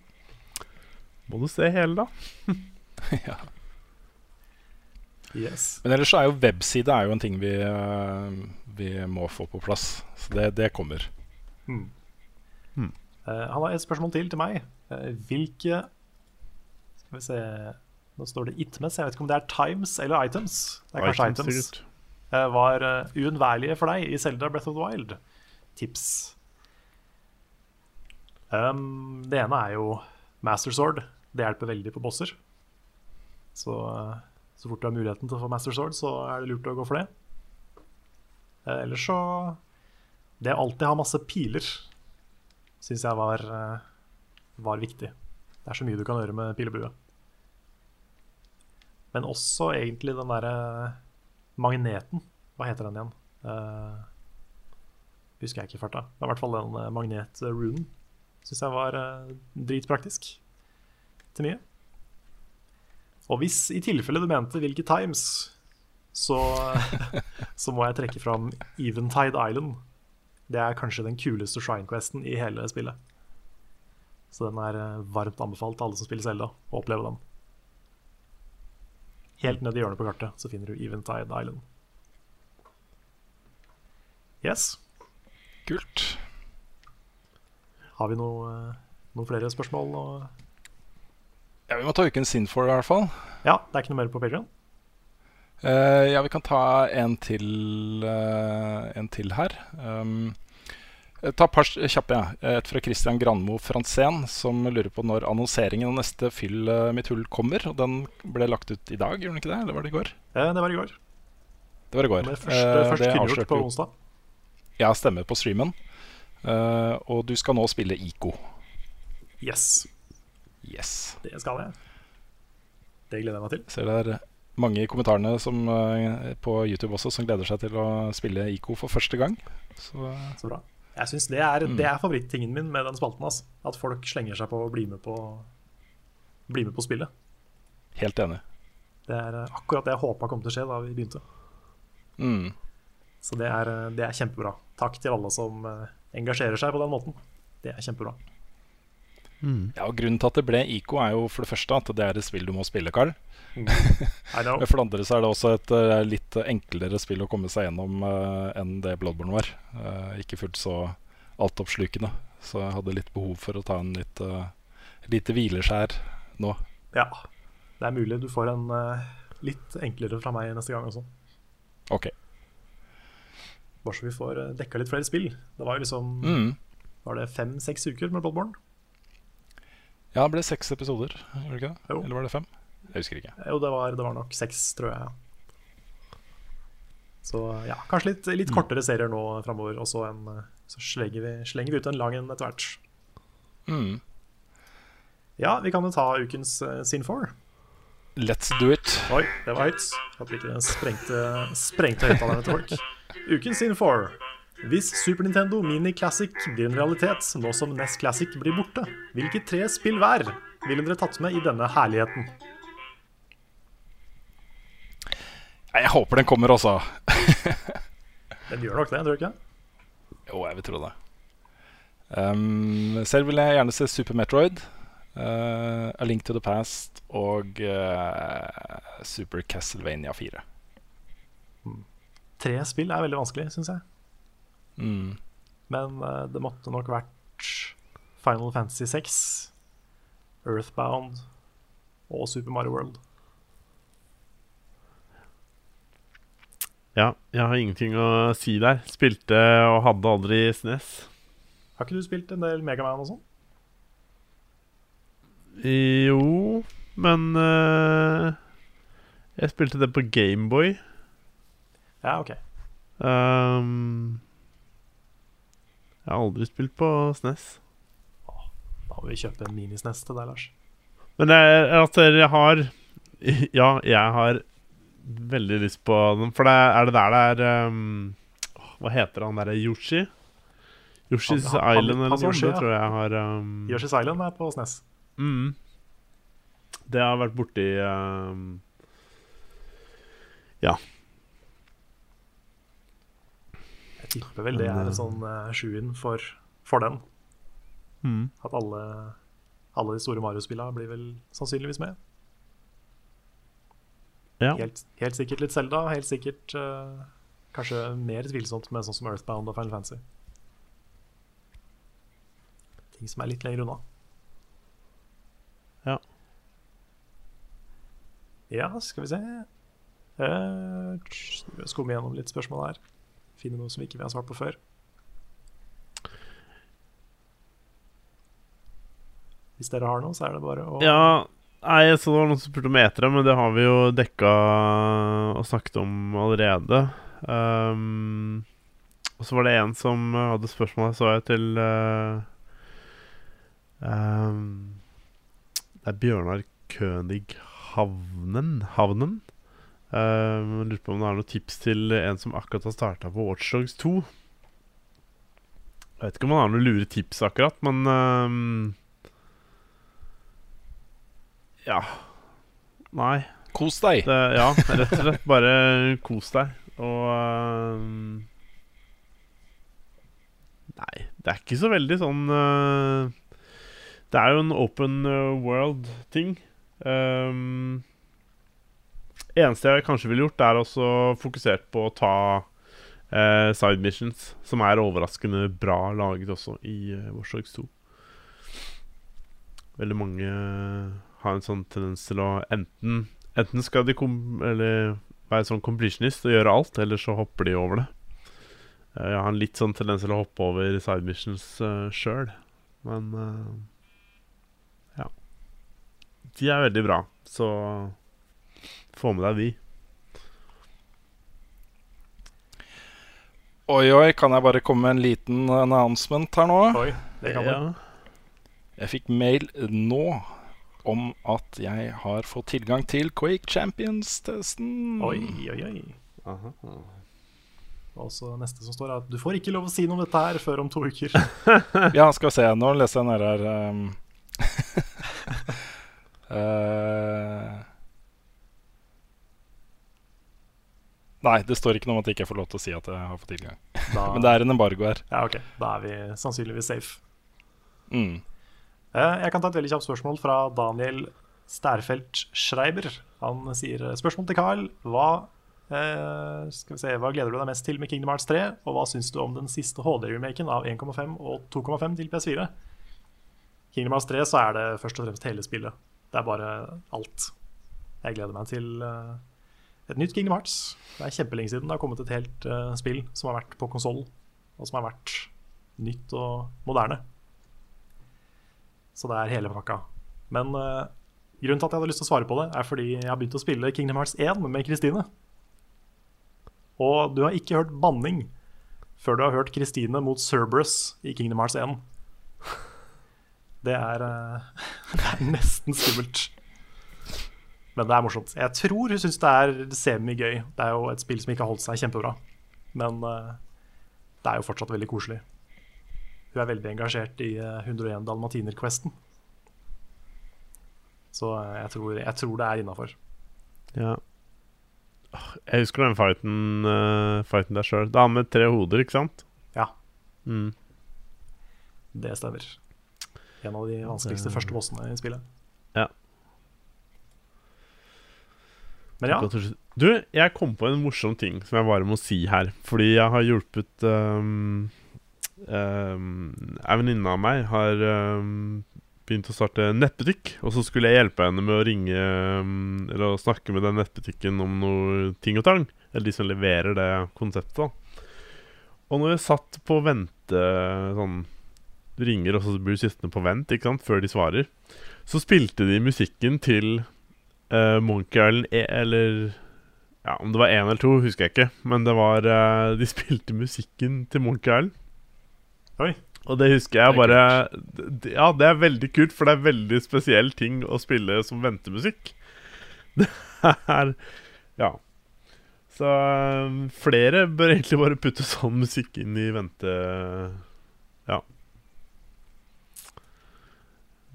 Må du se hele, da? ja. Yes. Men ellers så er jo webside er jo en ting vi, eh, vi må få på plass. Så det, det kommer. Mm. Hmm. Uh, han har et spørsmål til til meg. Uh, hvilke Skal vi se Nå står det Itmes. Jeg vet ikke om det er Times eller Items. Det er kanskje Items, Items. sikkert. eh, var uunnværlige for deg i Zelda Breath of the Wild? Tips. Um, det ene er jo Master Sword. Det hjelper veldig på bosser. Så, så fort du har muligheten til å få Master Sword, så er det lurt å gå for det. Eh, ellers så Det å alltid ha masse piler syns jeg var, eh, var viktig. Det er så mye du kan gjøre med pil. Men også egentlig den derre magneten. Hva heter den igjen? Uh, husker jeg ikke i farta. Det er i hvert fall den magnetrunen, magnet-runen. Syns jeg var uh, dritpraktisk til mye. Og hvis i tilfelle du mente hvilke times, så, så må jeg trekke fram Eventide Island. Det er kanskje den kuleste Shrine Questen i hele spillet. Så den er eh, varmt anbefalt til alle som spiller Zelda, å oppleve den. Helt ned i hjørnet på kartet så finner du Eventide Island. Yes. Kult. Har vi noe, eh, noen flere spørsmål? Og Ja, Vi må ta ukens Sinfor i hvert fall. ja, det er ikke noe mer på Patreon? Uh, ja, vi kan ta en til, uh, en til her. Um, ta et par kjappe. Ja. Et fra Christian Granmo Franzén, som lurer på når annonseringen av neste Fyll eh, mitt hull kommer. Og Den ble lagt ut i dag, gjorde den ikke det? Eller var det i går? Eh, det var i går. Det var i går. Det ble først, Eh, først det kunngjort på onsdag. Ja, stemmer på streamen. Eh, og du skal nå spille ICO. Yes, Yes. det skal jeg. Det gleder jeg meg til. Ser det er mange i kommentarene som, eh, på YouTube også som gleder seg til å spille IKO for første gang. Så Så bra. Jeg synes det er, Mm. det er favorittingen min med den spalten. Altså. At folk slenger seg på og blir med på, blir med på spillet. helt enig. Det er eh, akkurat det jeg håpa kom til å skje da vi begynte. Mm. Så det er, eh, det er kjempebra. Takk til alle som eh, engasjerer seg på den måten. Det er kjempebra. Ja, og Grunnen til at det ble IKO er jo for det første at det er et spill du må spille, Carl. Mm. For det andre så er det også et eh, litt enklere spill å komme seg gjennom uh, enn det Bloodborne var. Uh, ikke fullt så altoppslukende. Så jeg hadde litt behov for å ta en litt uh, lite hvileskjær nå. Ja. Det er mulig du får en litt enklere fra meg neste gang også. OK. Bare så vi får dekka litt flere spill. Det var jo liksom Mm. Var det fem-seks uker med Bloodborne? Ja, det ble seks episoder, gjorde det ikke det? Jo. Eller var det fem? Jeg husker ikke. Jo, det var, det var nok seks, tror jeg. ja. Så ja, kanskje litt, litt kortere serier nå framover, og så, en, eh, så slenger, vi, slenger vi ut en lang en etter hvert. Mm. Ja, vi kan jo ta ukens uh, Scene 4. Let's do it. Oi, det var høyt. Håper ikke det sprengte, sprengte høyttalerne til folk. Ukens Scene 4. Hvis Super Nintendo Mini Classic blir en realitet nå som NES Classic blir borte, hvilke tre spill hver ville dere tatt med i denne herligheten? Jeg håper den kommer også. Den gjør nok det, tror du ikke? Jo, jeg vil tro det. Um, selv vil jeg gjerne se Super Metroid. uh, A Link to the Past og uh, Super Castlevania 4. Tre spill er veldig vanskelig, syns jeg. Mm. Men uh, det måtte nok vært Final Fantasy 6, Earthbound og Super Mario World. Ja, jeg har ingenting å si der. Spilte og hadde aldri SNES. Har ikke du spilt en del Megaman og sånn? Jo, men uh, Jeg spilte det på Gameboy. Ja, OK. Um, jeg har aldri spilt på SNES. Da må vi kjøpe en minisnes til deg, Lars. Men det er, altså, jeg har Ja, jeg har veldig lyst på den. For det er, det der det er um, Hva heter han derre Yoshi? Yoshi's Han- han- Island eller noe sånt. Ja. tror jeg har um, Yoshi's Island er på SNES. mm, Det har vært borti um, Ja. Jeg tipper vel det er eh, en sånn uh, sjuin for, for den. Mm. At alle, alle de store Mario-spillene blir vel sannsynligvis med. Ja. Helt, helt sikkert litt Zelda, helt sikkert uh, kanskje mer tvilsomt med sånn som Earthbound og Final Fantasy. Ting som er litt lenger unna. Ja. Ja, skal vi se uh, Skumme gjennom litt spørsmål her. Finne noe som ikke vi har svart på før. Hvis dere har noe, så er det bare å Ja, nei, jeg så det var noen som spurte om etere, men det har vi jo dekka og snakket om allerede. Um, og så var det en som hadde spørsmål, så jeg til uh, um, Det er Bjørnar König Havnen. Havnen. Jeg lurer på om det er noen tips til en som akkurat har starta på Watchdogs 2. Jeg vet ikke om han har noen lure tips akkurat, men uh, ja. Nei. Kos deg! Det, ja, rett og slett. Bare kos deg. Og uh, Nei, det er ikke så veldig sånn uh, Det er jo en open øh, world-ting. Um, eneste jeg kanskje ville gjort, er også fokusert på å ta eh, side missions, som er overraskende bra laget også i eh, Watch 2. Veldig mange har en sånn tendens til å enten Enten skal de kom eller være sånn completionist og gjøre alt, eller så hopper de over det. Eh, Jeg har en litt sånn tendens til å hoppe over side missions uh, sjøl, men eh, ja. De er veldig bra, så få med deg de. Oi, oi, kan jeg bare komme med en liten announcement her nå? Oi, det kan. Ja. Jeg fikk mail nå om at jeg har fått tilgang til Quake Champions-testen. Oi, oi, oi. Og så neste som står, er at du får ikke lov å si noe om dette her før om to uker. Ja, skal vi se. Nå leser jeg nede her um, eh, Nei, det står ikke noe om at jeg ikke får lov til å si at jeg har fått tilgang. Da, Men det er en embargo her. ja, ok, da er vi sannsynligvis safe. Mm. Eh, Jeg kan ta et veldig kjapt spørsmål fra Daniel Stærfelt Schreiber. Han sier spørsmål til Carl. Hva, eh, skal vi se, hva gleder du deg mest til med Kingdom Hearts 3? Og hva syns du om den siste HD-remaken av 1,5 og 2,5 til PS4? Kingdom Hearts 3 så er det først og fremst hele spillet. Det er bare alt. Jeg gleder meg til eh, et nytt Kingdom Hearts. Det er kjempelenge siden det har kommet et helt uh, spill som har vært på konsoll, og som har vært nytt og moderne. Så det er hele pakka. Men uh, grunnen til at jeg hadde lyst til å svare på det, er fordi jeg har begynt å spille Kingdom Hearts 1 med Kristine. Og du har ikke hørt banning før du har hørt Kristine mot Cerberus i Kingdom Hearts 1. Det er, uh, det er nesten skummelt. Men det er morsomt. Jeg tror hun syns det er semigøy. Det er jo et spill som ikke har holdt seg kjempebra. Men uh, det er jo fortsatt veldig koselig. Hun er veldig engasjert i uh, 101 Dalmatiner-questen. Så uh, jeg tror, jeg tror det er innafor. Ja. Jeg husker den fighten, fighten der sjøl. Da han med tre hoder, ikke sant? Ja, Mm. det stemmer. En av de vanskeligste første bossene i spillet. Men ja, Du, jeg kom på en morsom ting som jeg bare må si her. Fordi jeg har hjulpet um, um, Ei venninne av meg har um, begynt å starte nettbutikk. Og så skulle jeg hjelpe henne med å ringe um, Eller å snakke med den nettbutikken om noe ting og tang. Eller de som leverer det konseptet. da Og når jeg satt på vente sånn ringer, og så blir du sittende på vent ikke sant, før de svarer. Så spilte de musikken til uh, Monkey Island e eller Ja, om det var én eller to, husker jeg ikke. Men det var uh, De spilte musikken til Monkey Island. Oi. Og det husker jeg Det bare d- Ja, det er veldig kult, for det er veldig spesiell ting å spille som ventemusikk. Det er Ja. Så eh, flere bør egentlig bare putte sånn musikk inn i vente... Ja.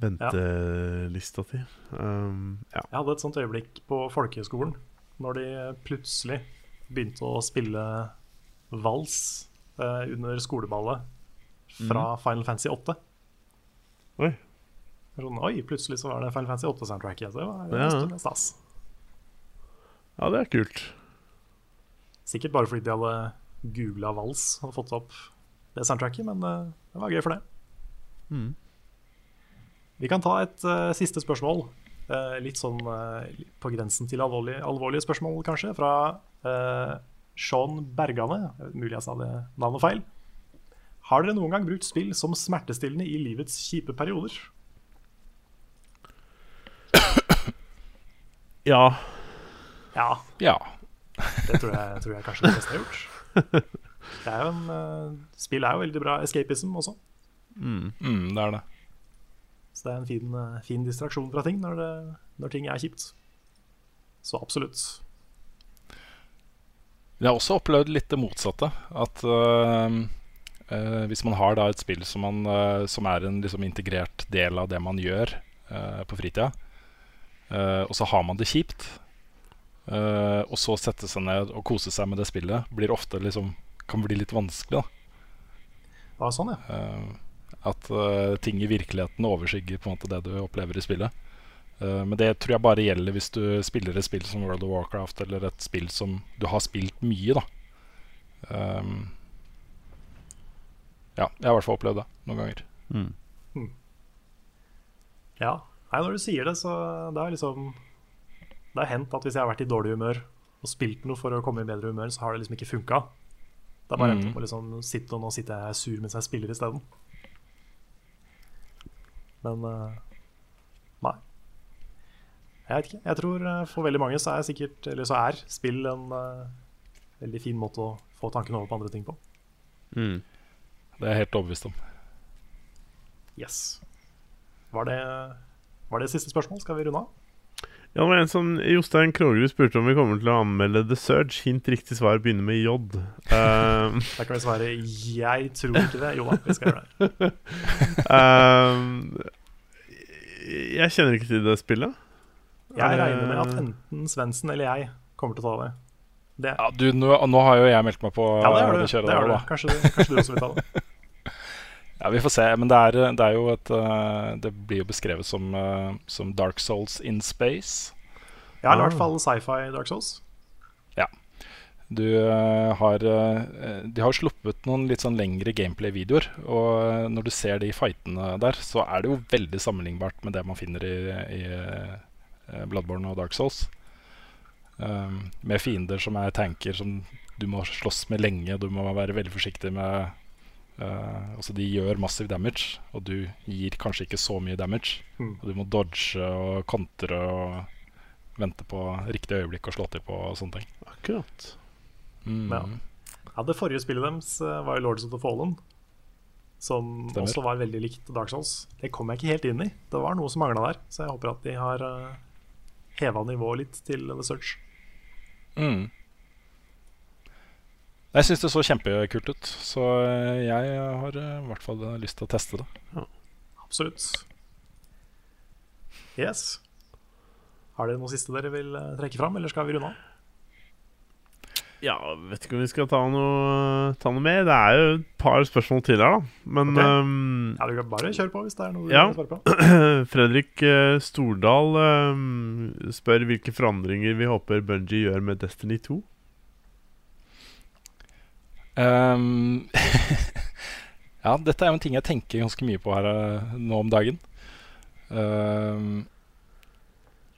Ventelista si. Um, ja. jeg hadde et sånt øyeblikk på folkehøyskolen, når de plutselig begynte å spille vals eh, under skoleballet fra Final Fantasy 8. Oi. Sånn, Oi, plutselig så var det Final Fantasy 8-soundtracket. Det var Ja. stas. ja, det er kult. Sikkert bare fordi de hadde googla vals og fått opp det soundtracket, men eh, det var gøy for det. Mm. Vi kan ta et uh, siste spørsmål. Uh, litt sånn uh, på grensen til alvorlige, alvorlige spørsmål, kanskje, fra uh, Sean Bergane. Mulig jeg sa det navnet feil. Har dere noen gang brukt spill som smertestillende i livets kjipe perioder? Ja. Ja, Ja. det tror jeg, tror jeg kanskje det beste jeg har gjort. Det er jo en, spill er jo veldig bra escapism også. Mm, det er det. Så det er en fin, eh, fin distraksjon fra ting når, det, når ting er kjipt. Så absolutt. Jeg har også opplevd litt det motsatte. At øh, øh, hvis man har da et spill som, man, øh, som er en liksom, integrert del av det man gjør på fritida, og så har man det kjipt, og så sette seg ned og kose seg med det spillet, blir ofte liksom, kan bli litt vanskelig. da Ja, sånn, ja. Eh, at uh, ting i virkeligheten overskygger på en måte det du opplever i spillet. Uh, men det tror jeg bare gjelder hvis du spiller et spill som World of Warcraft, eller et spill som du har spilt mye, da. Um, ja, jeg har i hvert fall opplevd det noen ganger. Ja, Nei, når du sier det, så det er liksom Det har hendt at hvis jeg har vært i dårlig humør og spilt noe for å komme i bedre humør, så har det liksom ikke funka. Det er bare endt Mhm. opp med liksom sitte og nå sitter jeg sur mens jeg spiller isteden. Men eh, nei. Jeg vet ikke. Jeg tror eh, for veldig mange så er sikkert Eller så er spill en eh, veldig fin måte å få tankene over på andre ting på. Mm. Det er jeg helt overbevist om. Yes. Var det, var det siste spørsmål? Skal vi runde av? Ja, det var en som Jostein Krogerud spurte om vi kommer til å anmelde The Surge. Hint riktig svar begynner med J. Um, Da kan vi svare 'jeg tror ikke det'. Jo da, vi skal gjøre det. um, jeg kjenner ikke til det spillet. Jeg Er regner med at enten Svendsen eller jeg kommer til å ta det. det Ja, du, nå, nå har jo jeg meldt meg på ja, det har du. det kjøret Det der, da. Kanskje, du- kanskje du også vil ta det. Ja, Vi får se. Men det er, det er jo et eh, Det blir jo beskrevet som, eh, som Dark Souls in space. Ja, eller i Ah. hvert fall sci-fi Dark Souls. Ja. Du eh, har De har sluppet noen litt sånn lengre gameplay-videoer. Og når du ser de fightene der, så er det jo veldig sammenlignbart med det man finner i, i Bloodborne og Dark Souls. Um, med fiender som er tanker som du må slåss med lenge. Du må være veldig forsiktig med eh, Altså De gjør massiv damage, og du gir kanskje ikke så mye damage. Mm. Og du må dodge og kontre og vente på riktig øyeblikk og slå til på og sånne ting. Akkurat. Mm. Ja. Ja, det forrige spillet deres eh, var jo Lords of the Fallen. Som Stemmer. også var veldig likt Dark Souls. Det kom jeg ikke helt inn i. Det var noe som mangla der. Så jeg håper at de har uh, heva nivået litt til The Search. Mm. Jeg syns det så kjempekult ut, så eh, jeg har eh, i hvert fall lyst til å teste det. Absolutt. Yes. Har dere noe siste dere vil eh, trekke fram, eller skal vi runde av? Ja, vet ikke om vi skal ta noe, ta noe mer. Det er jo et par spørsmål til her, da. Men okay. um, Ja, du kan bare kjøre på hvis det er noe du Ja. vil svare på. Fredrik eh, Stordal um, spør hvilke forandringer vi håper Bungie gjør med Destiny 2. Ehm, ja, dette er jo en ting jeg tenker ganske mye på her uh, nå om dagen. Um,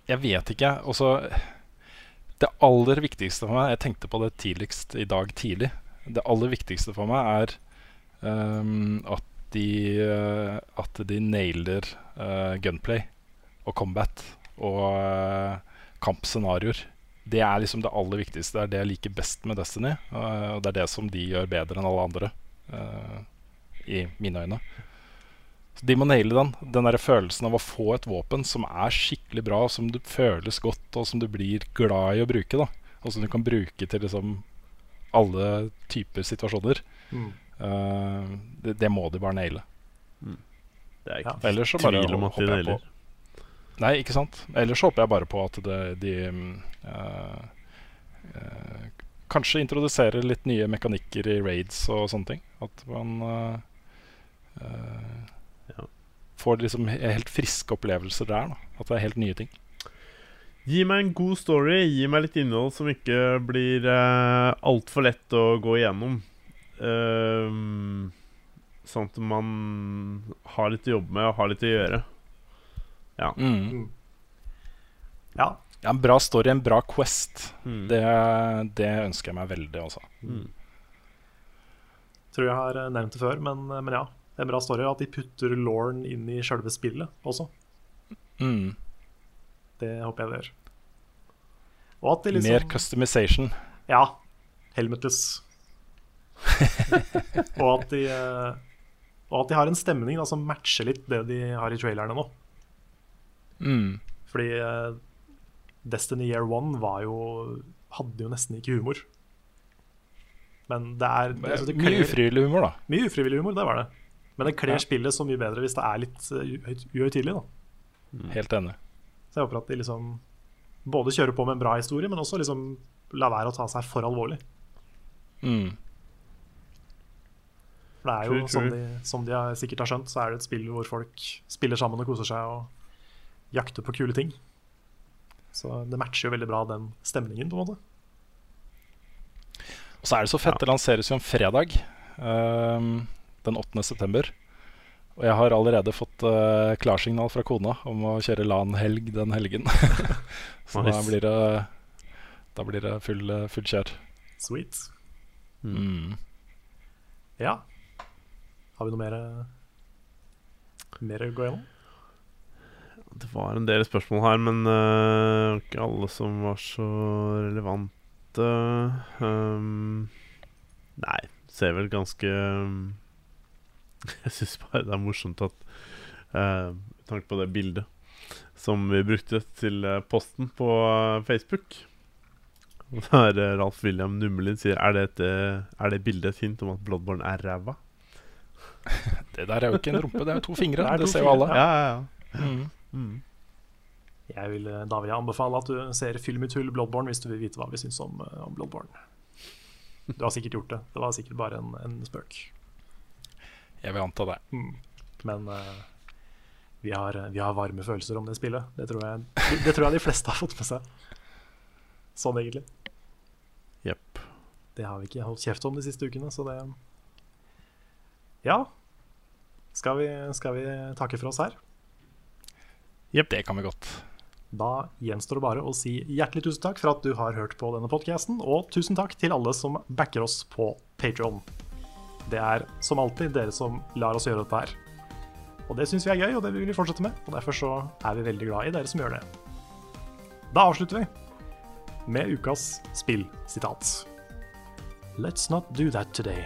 jeg vet ikke. Også Det aller viktigste for meg Jeg tenkte på det tidligst i dag tidlig. Det aller viktigste for meg er um, at de uh, At de nailer uh, gunplay og combat og kampscenarioer. Det er liksom det aller viktigste. Det er det jeg liker best med Destiny. eh, og det er det som de gjør bedre enn alle andre, uh, i mine øyne. Så De må naile den. Den der følelsen av å få et våpen som er skikkelig bra, som du føles godt, og som du blir glad i å bruke. da Og som du kan bruke til liksom alle typer situasjoner. Mm. Uh, det, det må de bare naile. Det er ikke bare tvil om at de nailer. Nei, ikke sant. Ellers håper jeg bare på at de, de uh, eh, Kanskje introduserer litt nye mekanikker i raids og sånne ting. At man eh, Ja. får liksom helt friske opplevelser der. Da. At det er helt nye ting. Gi meg en god story. Gi meg litt innhold som ikke blir uh, altfor lett å gå igjennom. Uh, sånn at man har litt å jobbe med og har litt å gjøre. Mm. Ja. Ja, en bra story, en bra Quest. Mm. Det, det ønsker jeg meg veldig også. Tror jeg har eh, nevnt det før, men, men ja. En bra story er at de putter Lauren inn i sjølve spillet også. Mm. Det håper jeg det gjør. Og at de liksom Mer customization. Ja. Helmetless. og, at de, eh, og at de har en stemning da, som matcher litt det de har i trailerne nå. Mm. Fordi eh, Destiny Year One var jo hadde jo nesten ikke humor. Men det er altså, det Mye ufrivillig humor, da. Mye ufrivillig humor, det var det. Men det kler Ja. spillet så mye bedre hvis det er litt uh, uhøytidelig. da. Helt enig. Så jeg håper at de liksom både kjører på med en bra historie, men også liksom la være å ta seg for alvorlig. Mm. For det er jo, True, som de, som de sikkert har skjønt, så er det et spill hvor folk spiller sammen og koser seg og jakter på kule ting. Så det matcher jo veldig bra den stemningen, på en måte. Og så er det så fett, det lanseres jo en fredag um, den 8. september. Og jeg har allerede fått uh, klarsignal fra kona om å kjøre LAN-helg den helgen. så da blir det Da blir det full, eh, full kjør. Sweet. Mm. Ja. Har vi noe mer, mer å gå gjennom? Det var en del spørsmål her, men uh, ikke alle som var så relevante. Um, nei, ser vel ganske um, Jeg syns bare det er morsomt at uh, Med tanke på det bildet som vi brukte til eh, posten på Facebook Der Ralf William Nummelin sier Er, dette, er det bildet et hint om at Bloodborne er ræva? Det der er jo ikke en rumpe, det er jo to fingre. Det Det, to ser jo alle. Ja, ja, ja. Mm. Mm. Jeg vil, da vil jeg anbefale at du ser Film i tull Bloodborne hvis du vil vite hva vi syns om, eh, om Bloodborne. Du har sikkert gjort det. Det var sikkert bare en, en spøk. Jeg vil anta det. Men uh, vi, har, vi har varme følelser om det spillet. Det tror, jeg, det tror jeg de fleste har fått med seg. Sånn egentlig. Jepp. Det har vi ikke holdt kjeft om de siste ukene, så det Ja. Skal vi, skal vi takke for oss her? Det kan vi godt. Da gjenstår det bare å si hjertelig tusen takk for at du har hørt på denne podkasten, og tusen takk til alle som backer oss på Patreon. Det er som alltid dere som lar oss gjøre dette her. Og det syns vi er gøy, og det vil vi fortsette med. Og derfor så er vi veldig glad i dere som gjør det. Da avslutter vi med ukas spillsitat. Let's not do that today.